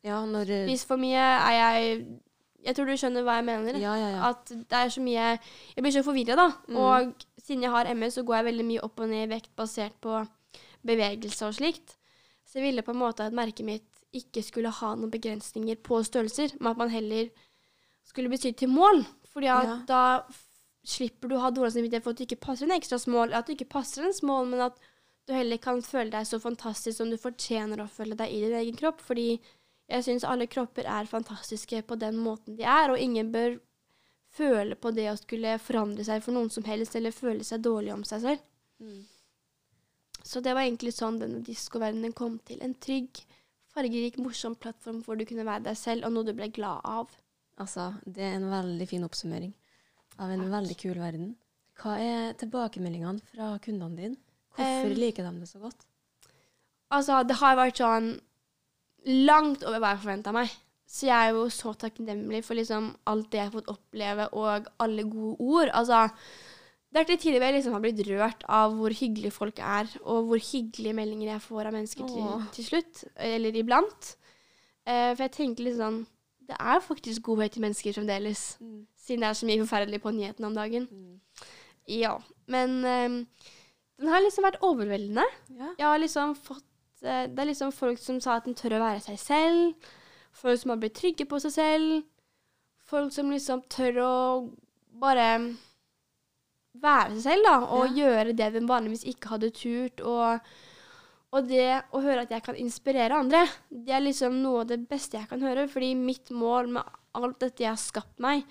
Ja, når eh, for mye? Er jeg Jeg tror du skjønner hva jeg mener. Ja, ja, ja. At det er så mye Jeg blir så forvirra, da. Mm. Og siden jeg har ME, så går jeg veldig mye opp og ned i vekt basert på bevegelse og slikt. Så jeg ville på en måte at merket mitt ikke skulle ha noen begrensninger på størrelser, men at man heller skulle bli sydd til mål. Fordi at Ja. da slipper du å ha dårlig samvittighet for at du ikke passer en ekstra smål, at du ikke passer en smål, men at du heller kan føle deg så fantastisk som du fortjener å føle deg i din egen kropp. Fordi jeg syns alle kropper er fantastiske på den måten de er, og ingen bør føle på det å skulle forandre seg for noen som helst, eller føle seg dårlig om seg selv. Mm. Så det var egentlig sånn denne diskoverdenen kom til. En trygg, fargerik, morsom plattform hvor du kunne være deg selv, og noe du ble glad av. Altså, det er en veldig fin oppsummering av en veldig kul verden. Hva er tilbakemeldingene fra kundene dine? Hvorfor Um, liker de det så godt? Altså, det har vært sånn langt over hva jeg forventa meg. Så jeg er jo så takknemlig for liksom alt det jeg har fått oppleve, og alle gode ord. Altså, det er til tider jeg liksom har blitt rørt av hvor hyggelige folk er, og hvor hyggelige meldinger jeg får av mennesker til, til slutt, eller iblant. Eh, for jeg tenker litt sånn Det er faktisk godhet i mennesker fremdeles, siden det er så mye forferdelig på nyhetene om dagen. Ja. Men eh, den har liksom vært overveldende. Ja. Jeg har liksom fått Det er liksom folk som sa at de tør å være seg selv. Folk som har blitt trygge på seg selv. Folk som liksom tør å bare være seg selv, da. Og gjøre det de vanligvis ikke hadde turt. Og, og det å høre at jeg kan inspirere andre, det er liksom noe av det beste jeg kan høre. Fordi mitt mål med alt dette jeg har skapt meg,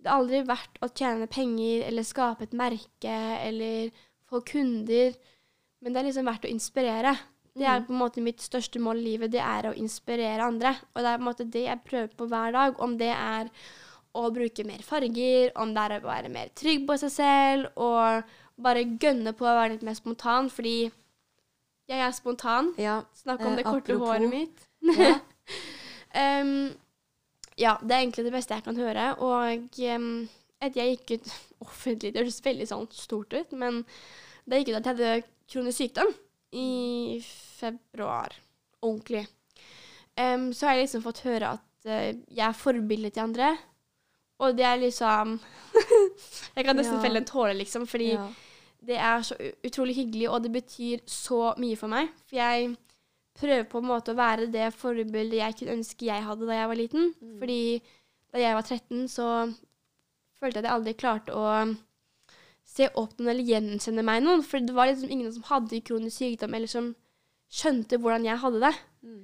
det har aldri vært å tjene penger eller skape et merke eller få kunder. Men det er liksom verdt å inspirere. Det er på en måte mitt største mål i livet, det er å inspirere andre. Og det er på en måte det jeg prøver på hver dag. Om det er å bruke mer farger, om det er å være mer trygg på seg selv, og bare gønne på å være litt mer spontan, fordi jeg er spontan. ja. Snakk om Eh, det korte apropos- håret mitt. Ja. (laughs) um, ja, det er egentlig det beste jeg kan høre. Og um, etter jeg gikk ut (laughs) offentlig, det høres veldig sånn stort ut, men da jeg gikk ut at jeg hadde kronisk sykdom i februar, ordentlig, Um, så har jeg liksom fått høre at uh, jeg er forbildet til andre. Og det er liksom (laughs) Jeg kan nesten Ja. felle en tåre, liksom, fordi ja. det er så utrolig hyggelig, og det betyr så mye for meg. For jeg prøver på en måte å være det forbildet jeg kunne ønske jeg hadde da jeg var liten. Fordi da jeg var 13, så følte jeg at jeg aldri klarte å se opp noen eller gjenkjenne meg noen. For det var liksom ingen som hadde kronisk sykdom, eller som skjønte hvordan jeg hadde det. Mm.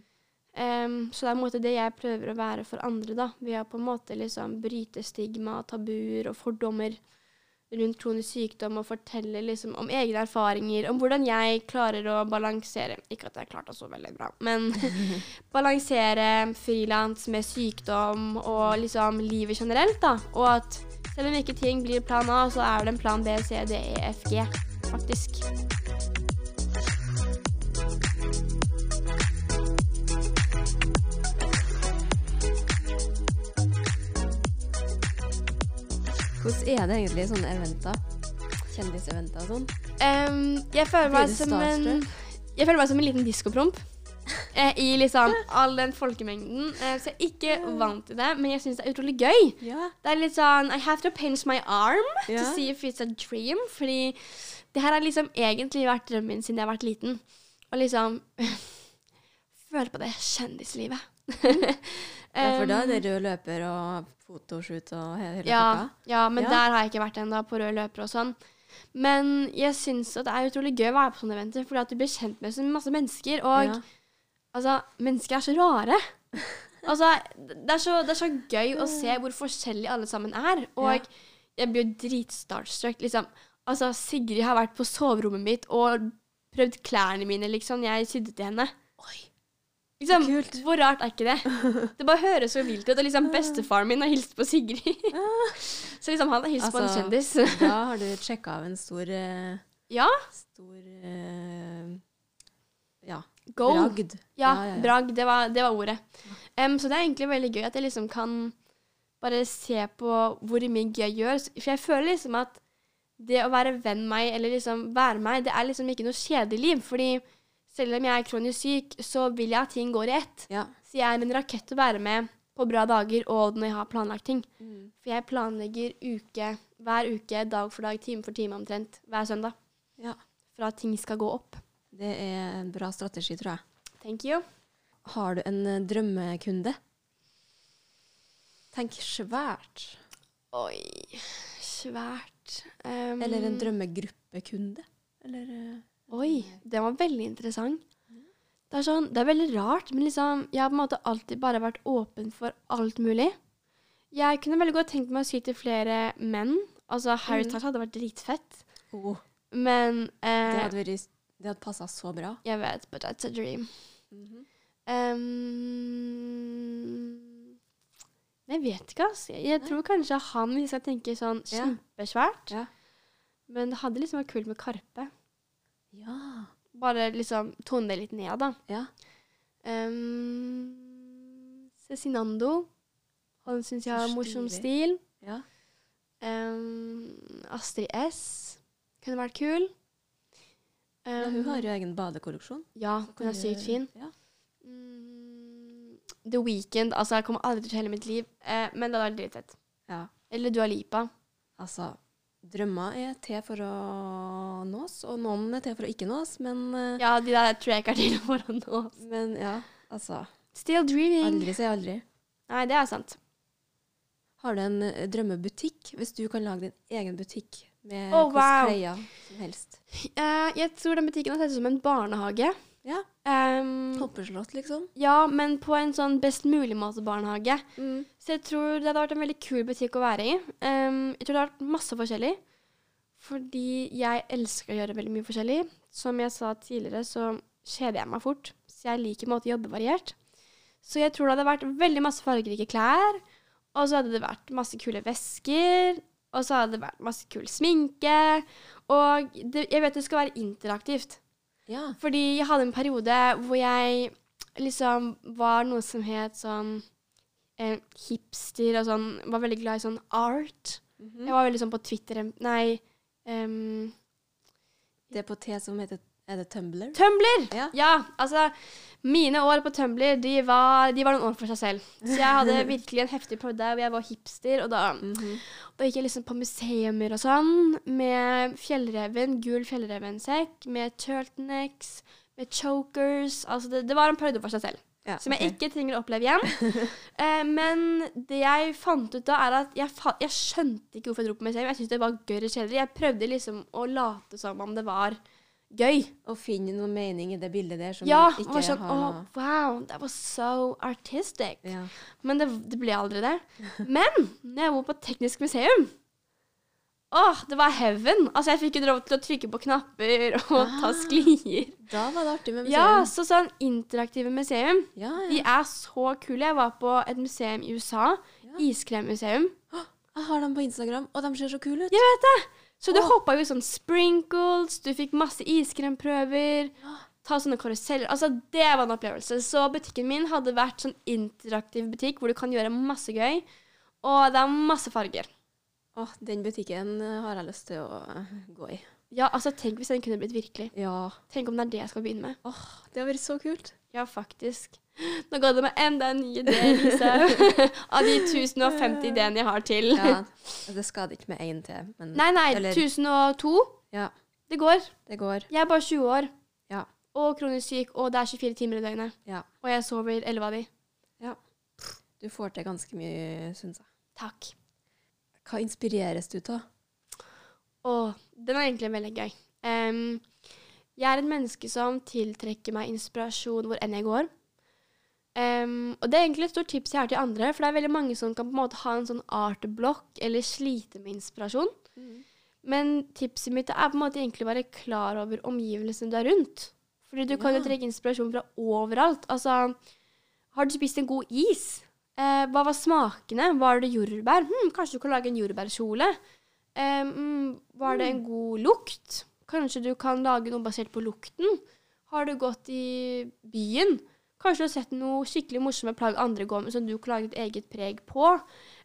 Um, så det er en måte det jeg prøver å være for andre, da. Ved å på en måte liksom bryte stigma, tabuer og fordommer rundt kronisk sykdom og fortelle liksom om egne erfaringer, om hvordan jeg klarer å balansere Ikke at jeg klarte det så veldig bra, men (laughs) balansere frilans med sykdom og liksom livet generelt, da. Og at selv om ikke ting blir plan A, så er det en plan B, C, D, E, F, G, faktisk. Hvordan er det egentlig sånne eventer? Kjendiseventer og sånn? Um, jeg føler meg som en? Jeg føler meg som en liten diskopromp. Eh, I liksom all den folkemengden. Eh, så jeg er ikke vant til det, men jeg syns det er utrolig gøy. Ja. Det er litt sånn I have to pinch my arm Ja. to see if it's a dream. Fordi det her har liksom egentlig vært drømmen min siden jeg har vært liten. Og liksom (laughs) Føle på det kjendislivet. (laughs) ja, for da er det rød løper og fotoshoot og he- hele ja, pakka. ja, men Ja. der har jeg ikke vært ennå, på rød løper og sånn. Men jeg syns det er utrolig gøy å være på sånne eventer, fordi at du blir kjent med så masse mennesker. Og Ja. Altså, mennesker er så rare. Altså, det er så, det er så gøy å se hvor forskjellige alle sammen er. Og Ja. jeg blir jo dritstartstruck, liksom. Altså, Sigrid har vært på soverommet mitt og prøvd klærne mine, liksom. Jeg sydde til henne. Oi. Liksom, kult. Hvor rart er ikke det? (laughs) Det bare høres så vilt ut. Og liksom bestefaren min har hilst på Sigrid. (laughs) så liksom han har hilst på en Altså, kjendis. Da har du (laughs) sjekka av en stor eh, ja, Stor eh, Gold. Bragd. Ja, Ja, ja, ja. bragd. Det var, det var ordet. Um, så det er egentlig veldig gøy at jeg liksom kan bare se på hvor mye gøy jeg gjør. For jeg føler liksom at det å være venn meg, eller liksom være meg, det er liksom ikke noe kjedelig liv. Fordi selv om jeg er kronisk syk, så vil jeg at ting går i ett. Ja. Så jeg er en rakett å være med på bra dager og når jeg har planlagt ting. Mm. For jeg planlegger uke, hver uke, dag for dag, time for time omtrent, hver søndag. ja. For at ting skal gå opp. Det er en bra strategi, tror jeg. Thank you. Har du en eh, drømmekunde? Tenk svært. Oi, svært. Um, Eller en drømmegruppekunde. Eller eh, Oi, den var veldig interessant. Det er, sånn, det er veldig rart, men liksom, jeg har på en måte alltid bare vært åpen for alt mulig. Jeg kunne veldig godt tenkt meg å si til flere menn. Altså, Harry Mm. Styles hadde vært dritfett. oh, Men Det eh, hadde, vært, det hadde passa så bra. Jeg vet, but that's a dream. Um, jeg vet ikke, altså. Jeg, jeg tror kanskje han, hvis jeg tenker sånn kjempesvært Ja. Men det hadde liksom vært kult med Karpe. Ja. Bare liksom tone det litt ned, da. ja. Um, Cezinando. Han syns jeg har morsom stil. ja. Um, Astrid S. Kunne vært kul. Ja Um, hun har jo egen badekolleksjon. Ja, hun er sykt fin. Ja. Mm, The Weeknd. Altså, jeg kommer aldri til hele mitt liv, eh, men det hadde vært dritfett. ja. Eller Dua Lipa. Altså, drømmer er til for å nås, og noen er til for å ikke nås, men eh, Ja, de der tror jeg ikke er til for å nå. Men ja, altså Still dreaming. Aldri si aldri. Nei, det er sant. Har du en eh, drømmebutikk, hvis du kan lage din egen butikk med oh, wow. klær som helst? Uh, jeg tror den butikken har sett ut som en barnehage. Ja. Um, Hoppeslott, liksom? ja, men på en sånn best mulig måte barnehage. Mm. Så jeg tror det hadde vært en veldig kul butikk å være i. Um, jeg tror det hadde vært masse forskjellig. Fordi jeg elsker å gjøre veldig mye forskjellig. Som jeg sa tidligere, så kjeder jeg meg fort. Så jeg liker på måte å jobbe variert. Så jeg tror det hadde vært veldig masse fargerike klær. Og så hadde det vært masse kule vesker. Og så hadde det vært masse kul sminke. Og det, jeg vet det skal være interaktivt. Ja. Fordi jeg hadde en periode hvor jeg liksom var noe som het sånn eh, hipster og sånn. Var veldig glad i sånn art. Mhm. Jeg var veldig sånn på Twitter Nei. Um, Det er på T som heter Er det Tumbler? Tumblr! Ja. Ja, altså Mine år på Tumblr, de var, de var noen år for seg selv. Så jeg hadde (laughs) virkelig en heftig periode hvor jeg var hipster, og da, Mhm. da gikk jeg liksom på museumer og sånn, med fjellreven, gul fjellrevensekk, med turtlenecks, med chokers. Altså, det, det var en periode for seg selv. Ja, Som jeg ikke trenger å oppleve igjen. (laughs) eh, men det jeg fant ut da, er at jeg, jeg skjønte ikke hvorfor jeg dro på museum. Jeg syntes det var gørr kjedelig. Jeg prøvde liksom å late som om det var gøy. Å finne noe mening i det bildet der som Ja, ikke sånn, har oh, wow, that was so artistic. ja. Men det, det ble aldri det. Men når jeg var på Teknisk museum Åh, det var heaven. Altså, jeg fikk jo lov til å trykke på knapper og ta Ah. sklier. Da var det artig med museum. Ja, så sånn interaktive museum. ja, De er så kule. Jeg var på et museum i USA. Ja. Iskremmuseum. Jeg har dem på Instagram, og de ser så kule ut. Jeg vet det! Så du oh. hoppa jo i sånn sprinkles, du fikk masse iskremprøver, ta sånne karuseller. Altså, det var en opplevelse. Så butikken min hadde vært sånn interaktiv butikk hvor du kan gjøre masse gøy. Og det er masse farger. Åh, den butikken eh, har jeg lyst til å eh, gå i. Ja, altså, tenk hvis den kunne blitt virkelig. Ja. Tenk om det er det jeg skal begynne med. Åh, Det har vært så kult. Ja, faktisk. (laughs) Nå ga det meg enda en ny idé, Lise. (laughs) Av de 1050 ideene jeg har til. Ja. Det skader ikke med én til, men Nei, nei, Eller- 1002. Ja. Det går. det går. Jeg er bare 20 år. Ja. Og kronisk syk, og det er 24 timer i døgnet. Ja. Og jeg sover 11 av de. Du får til ganske mye, syns jeg. Takk. Hva inspireres du av? Å, den er egentlig veldig gøy. Um, jeg er et menneske som tiltrekker meg inspirasjon hvor enn jeg går. Em, og det er egentlig et stort tips jeg har til andre, for det er veldig mange som kan på en måte ha en sånn artblokk eller slite med inspirasjon. Men tipset mitt er på en måte egentlig å være klar over omgivelsene du er rundt. Fordi du kan jo trekke inspirasjon fra overalt. Altså, har du spist en god is? Eh, hva var smakene? Var det jordbær? Hm, kanskje du kan lage en jordbærkjole? Eh, mm, var det en god lukt? Kanskje du kan lage noe basert på lukten? Har du gått i byen? Kanskje du har sett noe skikkelig morsomme plagg andre går med, som du kan lage et eget preg på?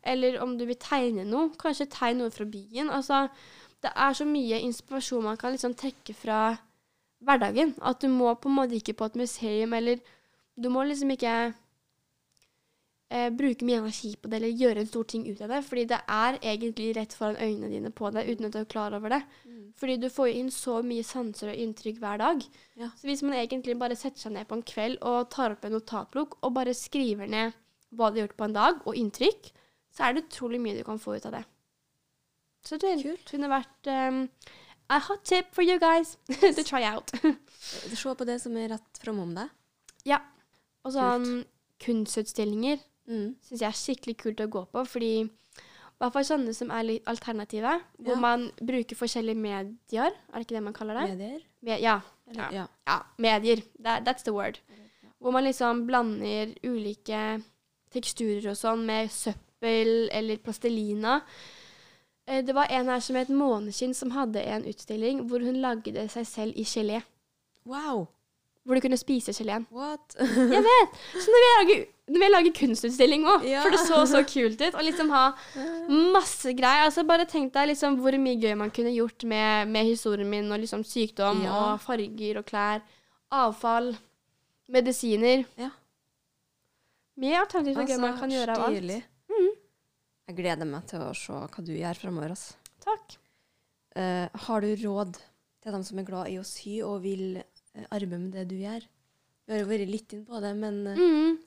Eller om du vil tegne noe, kanskje tegne noe fra byen. Altså, det er så mye inspirasjon man kan liksom trekke fra hverdagen. At du må på en måte ikke på et museum, eller du må liksom ikke eh, bruke mye energi på det, eller gjøre en stor ting ut av det. Fordi det er egentlig rett foran øynene dine på det, uten at du er klar over det. Fordi du får inn så mye sanser og inntrykk hver dag. Ja. Så hvis man egentlig bare setter seg ned på en kveld og tar opp en notatblokk og bare skriver ned hva du har gjort på en dag, og inntrykk, så er det utrolig mye du kan få ut av det. Så det Kult. kunne vært um, a hot tip for you guys (laughs) to try out. Se på det som er rett framom deg. Ja. Og sånn kunstutstillinger Mm. syns jeg er skikkelig kult å gå på, fordi i hvert fall sånne som er litt alternative, hvor Ja. man bruker forskjellige medier, er det ikke det man kaller det? Medier? Me ja, Eller, ja. ja, medier. That, that's the word. Hvor man liksom blander ulike teksturer og sånn med søppel eller plastelina. Eh, Det var en her som het Måneskinn, som hadde en utstilling hvor hun lagde seg selv i gelé. Wow! Hvor du kunne spise geleen. What? Jeg vet! Så når vi lager, vil jeg lage kunstutstilling òg, Ja. for det så så kult ut, og liksom ha masse greier. Altså Bare tenk deg liksom hvor mye gøy man kunne gjort med, med historien min, og liksom sykdom Ja. og farger og klær. Avfall. Medisiner. Ja. Mye alternativt altså, gøy man kan gjøre av alt. Stilig. Mhm. Jeg gleder meg til å se hva du gjør framover. Altså. Takk. Uh, har du råd til dem som er glad i å sy og vil eh, arbeide med det du gjør? Vi har jo vært litt inn på det, men eh, Mm.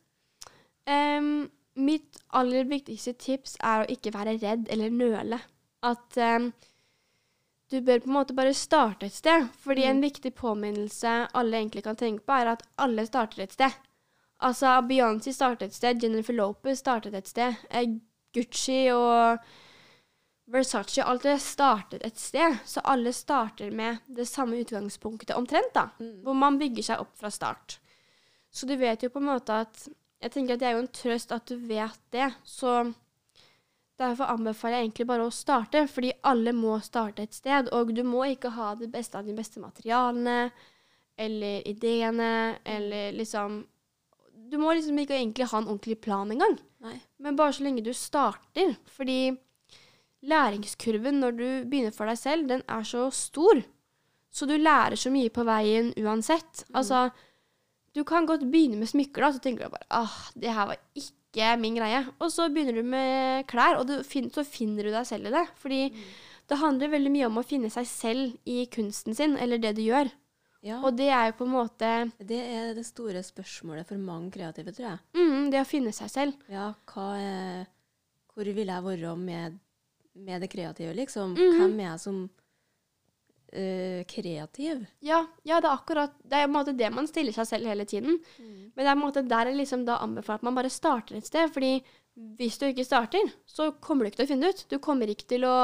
um, mitt aller viktigste tips er å ikke være redd eller nøle. At um, du bør på en måte bare starte et sted. Fordi Mm. en viktig påminnelse alle egentlig kan tenke på, er at alle starter et sted. Altså, Beyoncé startet et sted, Jennifer Lopez startet et sted. eh, Gucci og Versace, alltid startet et sted. Så alle starter med det samme utgangspunktet omtrent, da. mm. Hvor man bygger seg opp fra start. Så du vet jo på en måte at Jeg tenker at det er jo en trøst at du vet det. Så derfor anbefaler jeg egentlig bare å starte, fordi alle må starte et sted. Og du må ikke ha det beste av de beste materialene eller ideene eller liksom Du må liksom ikke egentlig ha en ordentlig plan engang. Nei. Men bare så lenge du starter. Fordi læringskurven når du begynner for deg selv, den er så stor. Så du lærer så mye på veien uansett. Altså, du kan godt begynne med smykker, da, så tenker du bare ah, det her var ikke min greie. Og så begynner du med klær, og du fin så finner du deg selv i det. Fordi det handler veldig mye om å finne seg selv i kunsten sin, eller det du gjør. Ja, Og det er jo på en måte det er det store spørsmålet for mange kreative, tror jeg. mm, det å finne seg selv. Ja, hva Hvor vil jeg være med, med det kreative, liksom? Mhm. Hvem er jeg som uh, kreativ? Ja, ja, det er akkurat Det er på en måte det man stiller seg selv hele tiden. Men det er på en måte der jeg liksom da anbefaler at man bare starter et sted. fordi hvis du ikke starter, så kommer du ikke til å finne det ut. Du kommer ikke til å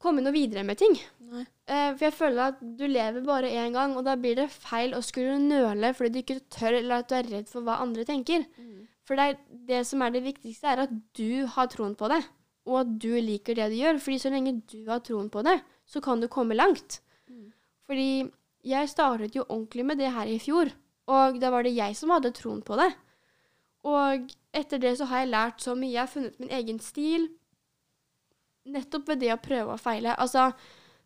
komme noe videre med ting. Eh, for jeg føler at du lever bare én gang, og da blir det feil å skulle nøle fordi du ikke tør, eller at du er redd for hva andre tenker. For det, er, det som er det viktigste, er at du har troen på det, og at du liker det du gjør. Fordi så lenge du har troen på det, så kan du komme langt. Fordi jeg startet jo ordentlig med det her i fjor, og da var det jeg som hadde troen på det. Og etter det så har jeg lært så mye. Jeg har funnet min egen stil nettopp ved det å prøve og feile. Altså,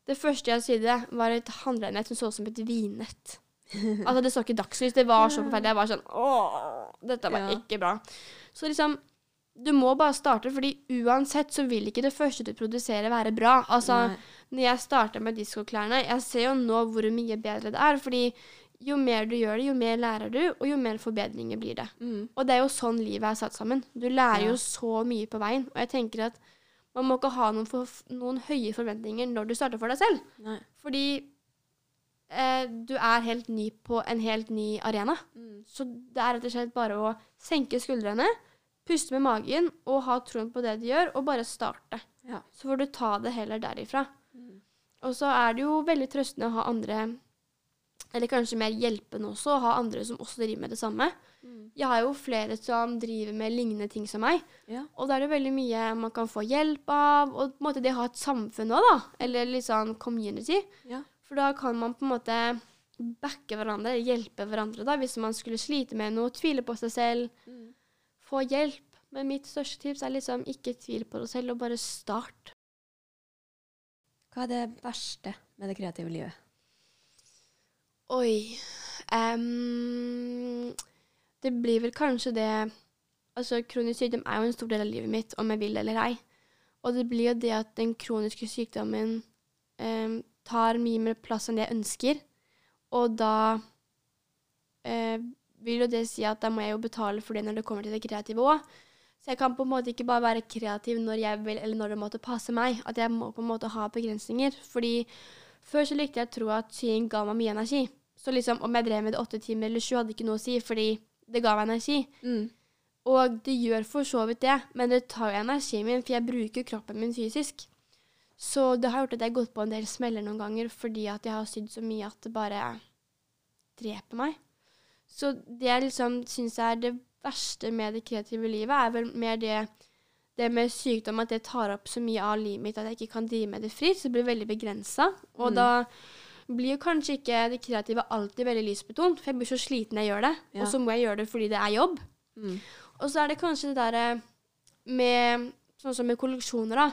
Det første jeg sydde, var et håndregnett som så ut som et vinnett. (laughs) Altså, det så ikke dagslys. Det var så forferdelig. Jeg var sånn Åh, dette var Ja. ikke bra. Så liksom Du må bare starte, fordi uansett så vil ikke det første du produserer, være bra. Altså, Nei. når jeg starta med diskoklærne, jeg ser jo nå hvor mye bedre det er. Fordi jo mer du gjør det, jo mer lærer du, og jo mer forbedringer blir det. Mm. Og det er jo sånn livet er satt sammen. Du lærer Ja. jo så mye på veien. Og jeg tenker at man må ikke ha noen, for, noen høye forventninger når du starter for deg selv. Nei. Fordi eh, du er helt ny på en helt ny arena. Mm. Så det er rett og slett bare å senke skuldrene, puste med magen og ha troen på det du gjør, og bare starte. Ja. Så får du ta det heller derifra. Mm. Og så er det jo veldig trøstende å ha andre eller kanskje mer hjelpende også, å ha andre som også driver med det samme. Mm. Jeg har jo flere som driver med lignende ting som meg, Ja. og da er det veldig mye man kan få hjelp av, og på en måte det å ha et samfunn òg, da, eller litt sånn community. Ja. For da kan man på en måte backe hverandre, hjelpe hverandre, da, hvis man skulle slite med noe, tvile på seg selv, Mm. Få hjelp. Men mitt største tips er liksom ikke tvil på deg selv, og bare start. Hva er det verste med det kreative livet? Oi um, Det blir vel kanskje det Altså, kronisk sykdom er jo en stor del av livet mitt, om jeg vil eller ei. Og det blir jo det at den kroniske sykdommen um, tar mye mer plass enn det jeg ønsker. Og da eh, vil jo det si at da må jeg jo betale for det når det kommer til det kreative òg. Så jeg kan på en måte ikke bare være kreativ når jeg vil, eller når det måtte passe meg. At jeg må på en måte ha begrensninger. Fordi før så likte jeg å tro at sying ga meg mye energi. Så liksom om jeg drev med det åtte timer eller sju, hadde ikke noe å si, fordi det ga meg energi. Mm. Og det gjør for så vidt det, men det tar jo energien min, for jeg bruker kroppen min fysisk. Så det har gjort at jeg har gått på en del smeller noen ganger fordi at jeg har sydd så mye at det bare dreper meg. Så det jeg liksom syns er det verste med det kreative livet, er vel mer det, det med sykdom, at det tar opp så mye av livet mitt at jeg ikke kan drive med det fritt. Så det blir veldig begrensa. Og Mm. da blir jo kanskje ikke det kreative alltid veldig lysbetont, for jeg blir så sliten jeg gjør det. Ja. Og så må jeg gjøre det fordi det er jobb. Mm. Og så er det kanskje det derre med Sånn som med kolleksjoner, da.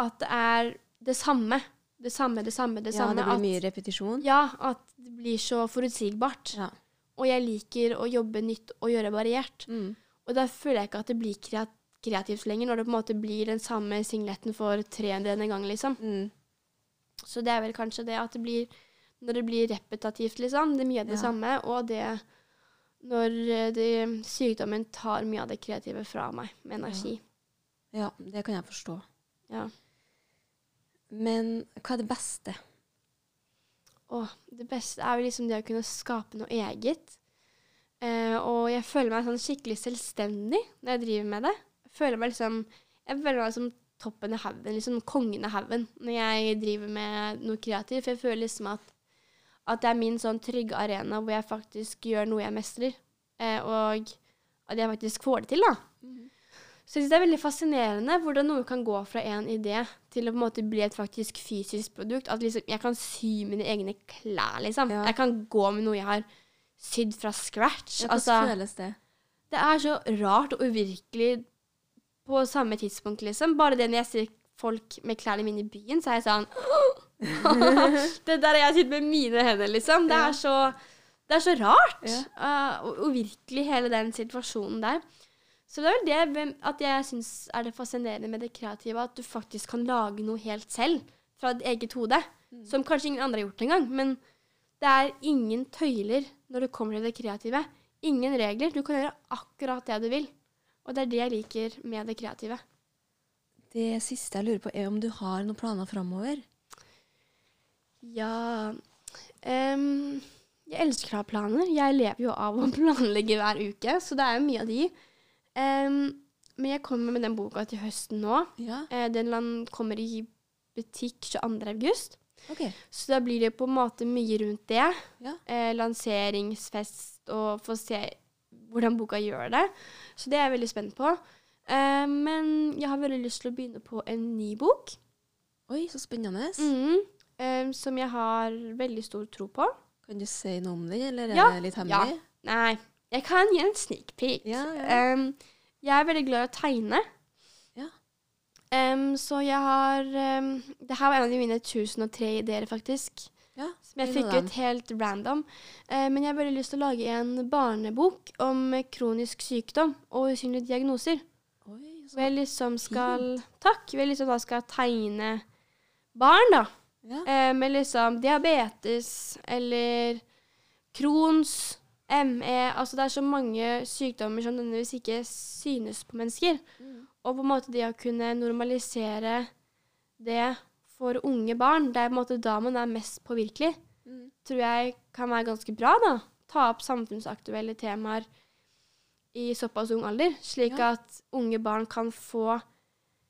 At det er det samme. Det samme, det samme, det Ja, samme. det blir at, mye repetisjon. ja, at det blir så forutsigbart. Ja. Og jeg liker å jobbe nytt og gjøre variert. Mm. Og da føler jeg ikke at det blir kreat kreativt lenger, når det på en måte blir den samme singletten for 300 en gang, liksom. Mm. Så det er vel kanskje det at det blir Når det blir repetativt, liksom. Det er mye av det Ja. samme. Og det når eh, det, sykdommen tar mye av det kreative fra meg med energi. ja, det kan jeg forstå. Ja. Men hva er det beste? Og det beste er jo liksom det å kunne skape noe eget. Eh, og jeg føler meg sånn skikkelig selvstendig når jeg driver med det. Jeg føler meg liksom Jeg føler meg som toppen av haugen, liksom kongen av haugen, når jeg driver med noe kreativt. For jeg føler liksom at, at det er min sånn trygge arena hvor jeg faktisk gjør noe jeg mestrer. Eh, og at jeg faktisk får det til, da. Så jeg synes det er veldig fascinerende hvordan noe kan gå fra en idé til å på en måte bli et faktisk fysisk produkt. At liksom, jeg kan sy mine egne klær, liksom. Ja. Jeg kan gå med noe jeg har sydd fra scratch. Hvordan altså, føles det? det er så rart og uvirkelig på samme tidspunkt, liksom. Bare det når jeg ser folk med klærne mine i byen, så er jeg sånn (laughs) Det der har jeg sydd med mine hender, liksom. Det er så, det er så rart. Ja. Uh, og uvirkelig, hele den situasjonen der. Så det er vel det at jeg syns er det fascinerende med det kreative, at du faktisk kan lage noe helt selv fra ditt eget hode. Mm. Som kanskje ingen andre har gjort engang. Men det er ingen tøyler når det kommer til det kreative. Ingen regler. Du kan gjøre akkurat det du vil. Og det er det jeg liker med det kreative. Det siste jeg lurer på, er om du har noen planer framover? Ja um, Jeg elsker å ha planer. Jeg lever jo av å (laughs) planlegge hver uke, så det er jo mye av de. Ehm, men jeg kommer med den boka til høsten nå. Ja. Uh, den kommer i butikk 22. august. Så da blir det på en måte mye rundt det. Ja. Uh, lanseringsfest og få se hvordan boka gjør det. Så det er jeg veldig spent på. Uh, men jeg har veldig lyst til å begynne på en ny bok. Oi, så spennende. Mhm. um, som jeg har veldig stor tro på. Kan du si noe om den, eller er Ja, det litt hemmelig? ja. Nei, jeg kan gi en sneak peek. Ja, ja. Um, jeg er veldig glad i å tegne. Ja. Um, så jeg har um, Det her var en av de mine 1003 ideer, faktisk. Ja, Som jeg fikk ut helt random. Uh, men jeg har veldig lyst til å lage en barnebok om kronisk sykdom og usynlige diagnoser. Oi, Hvor jeg liksom skal Takk. Hvor jeg liksom da skal tegne barn, da. ja. Uh, med liksom diabetes eller Crohns, ME Altså det er så mange sykdommer som nødvendigvis ikke synes på mennesker. Mm. Og på en måte det å kunne normalisere det for unge barn, det er på en måte da man er mest påvirkelig, Mm. tror jeg kan være ganske bra, da. Ta opp samfunnsaktuelle temaer i såpass ung alder, slik Ja. at unge barn kan få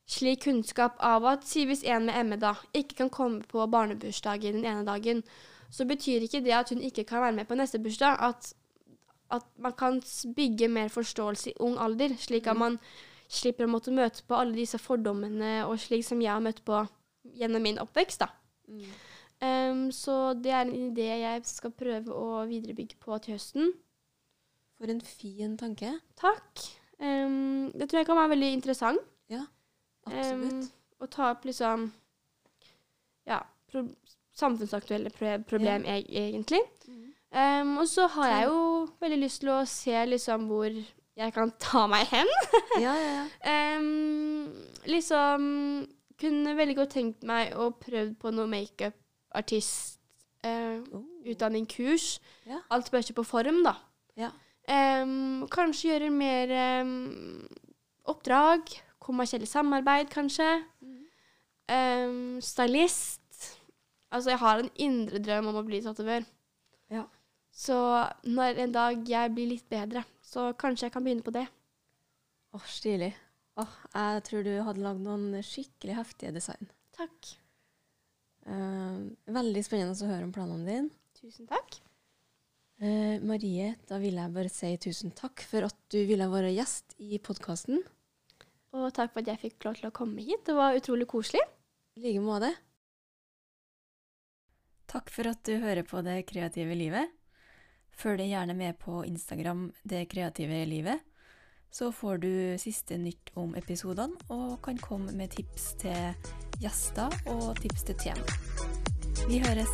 slik kunnskap av at si hvis en med ME da ikke kan komme på barnebursdagen den ene dagen, så betyr ikke det at hun ikke kan være med på neste bursdag. At, at man kan bygge mer forståelse i ung alder, slik at Mm. man slipper å måtte møte på alle disse fordommene og slik som jeg har møtt på gjennom min oppvekst. da. Mm. Um, så det er en idé jeg skal prøve å viderebygge på til høsten. For en fin tanke. Takk. Um, det tror jeg kan være veldig interessant. Ja, absolutt. Ehm, å ta opp liksom ja, pro samfunnsaktuelle pro problem e egentlig. Mm. Og så har jeg jo veldig lyst til å se liksom hvor jeg kan (laughs) ta meg hen. ja, ja, ja. (laughs) Um, liksom kunne veldig godt tenkt meg å prøve på noe makeup-artist. Uh, Oh. utdanning, kurs. Ja. Alt spørs jo på form, da. Ja. Um, kanskje gjøre mer um, oppdrag. Kommersielle samarbeid, kanskje. Mm. Stylist. Altså, jeg har en indre drøm om å bli tatovør. Så når en dag jeg blir litt bedre, så kanskje jeg kan begynne på det. Åh, stilig. Åh, jeg tror du hadde lagd noen skikkelig heftige design. Takk. Uh, veldig spennende å høre om planene dine. Tusen takk. Uh, Marie, da vil jeg bare si tusen takk for at du ville være gjest i podkasten. Og takk for at jeg fikk lov til å komme hit. Det var utrolig koselig. I like måte. Takk for at du hører på Det kreative livet. Følg deg gjerne med på Instagram Det kreative livet. Så får du siste nytt om episodene og kan komme med tips til gjester og tips til tema. Vi høres!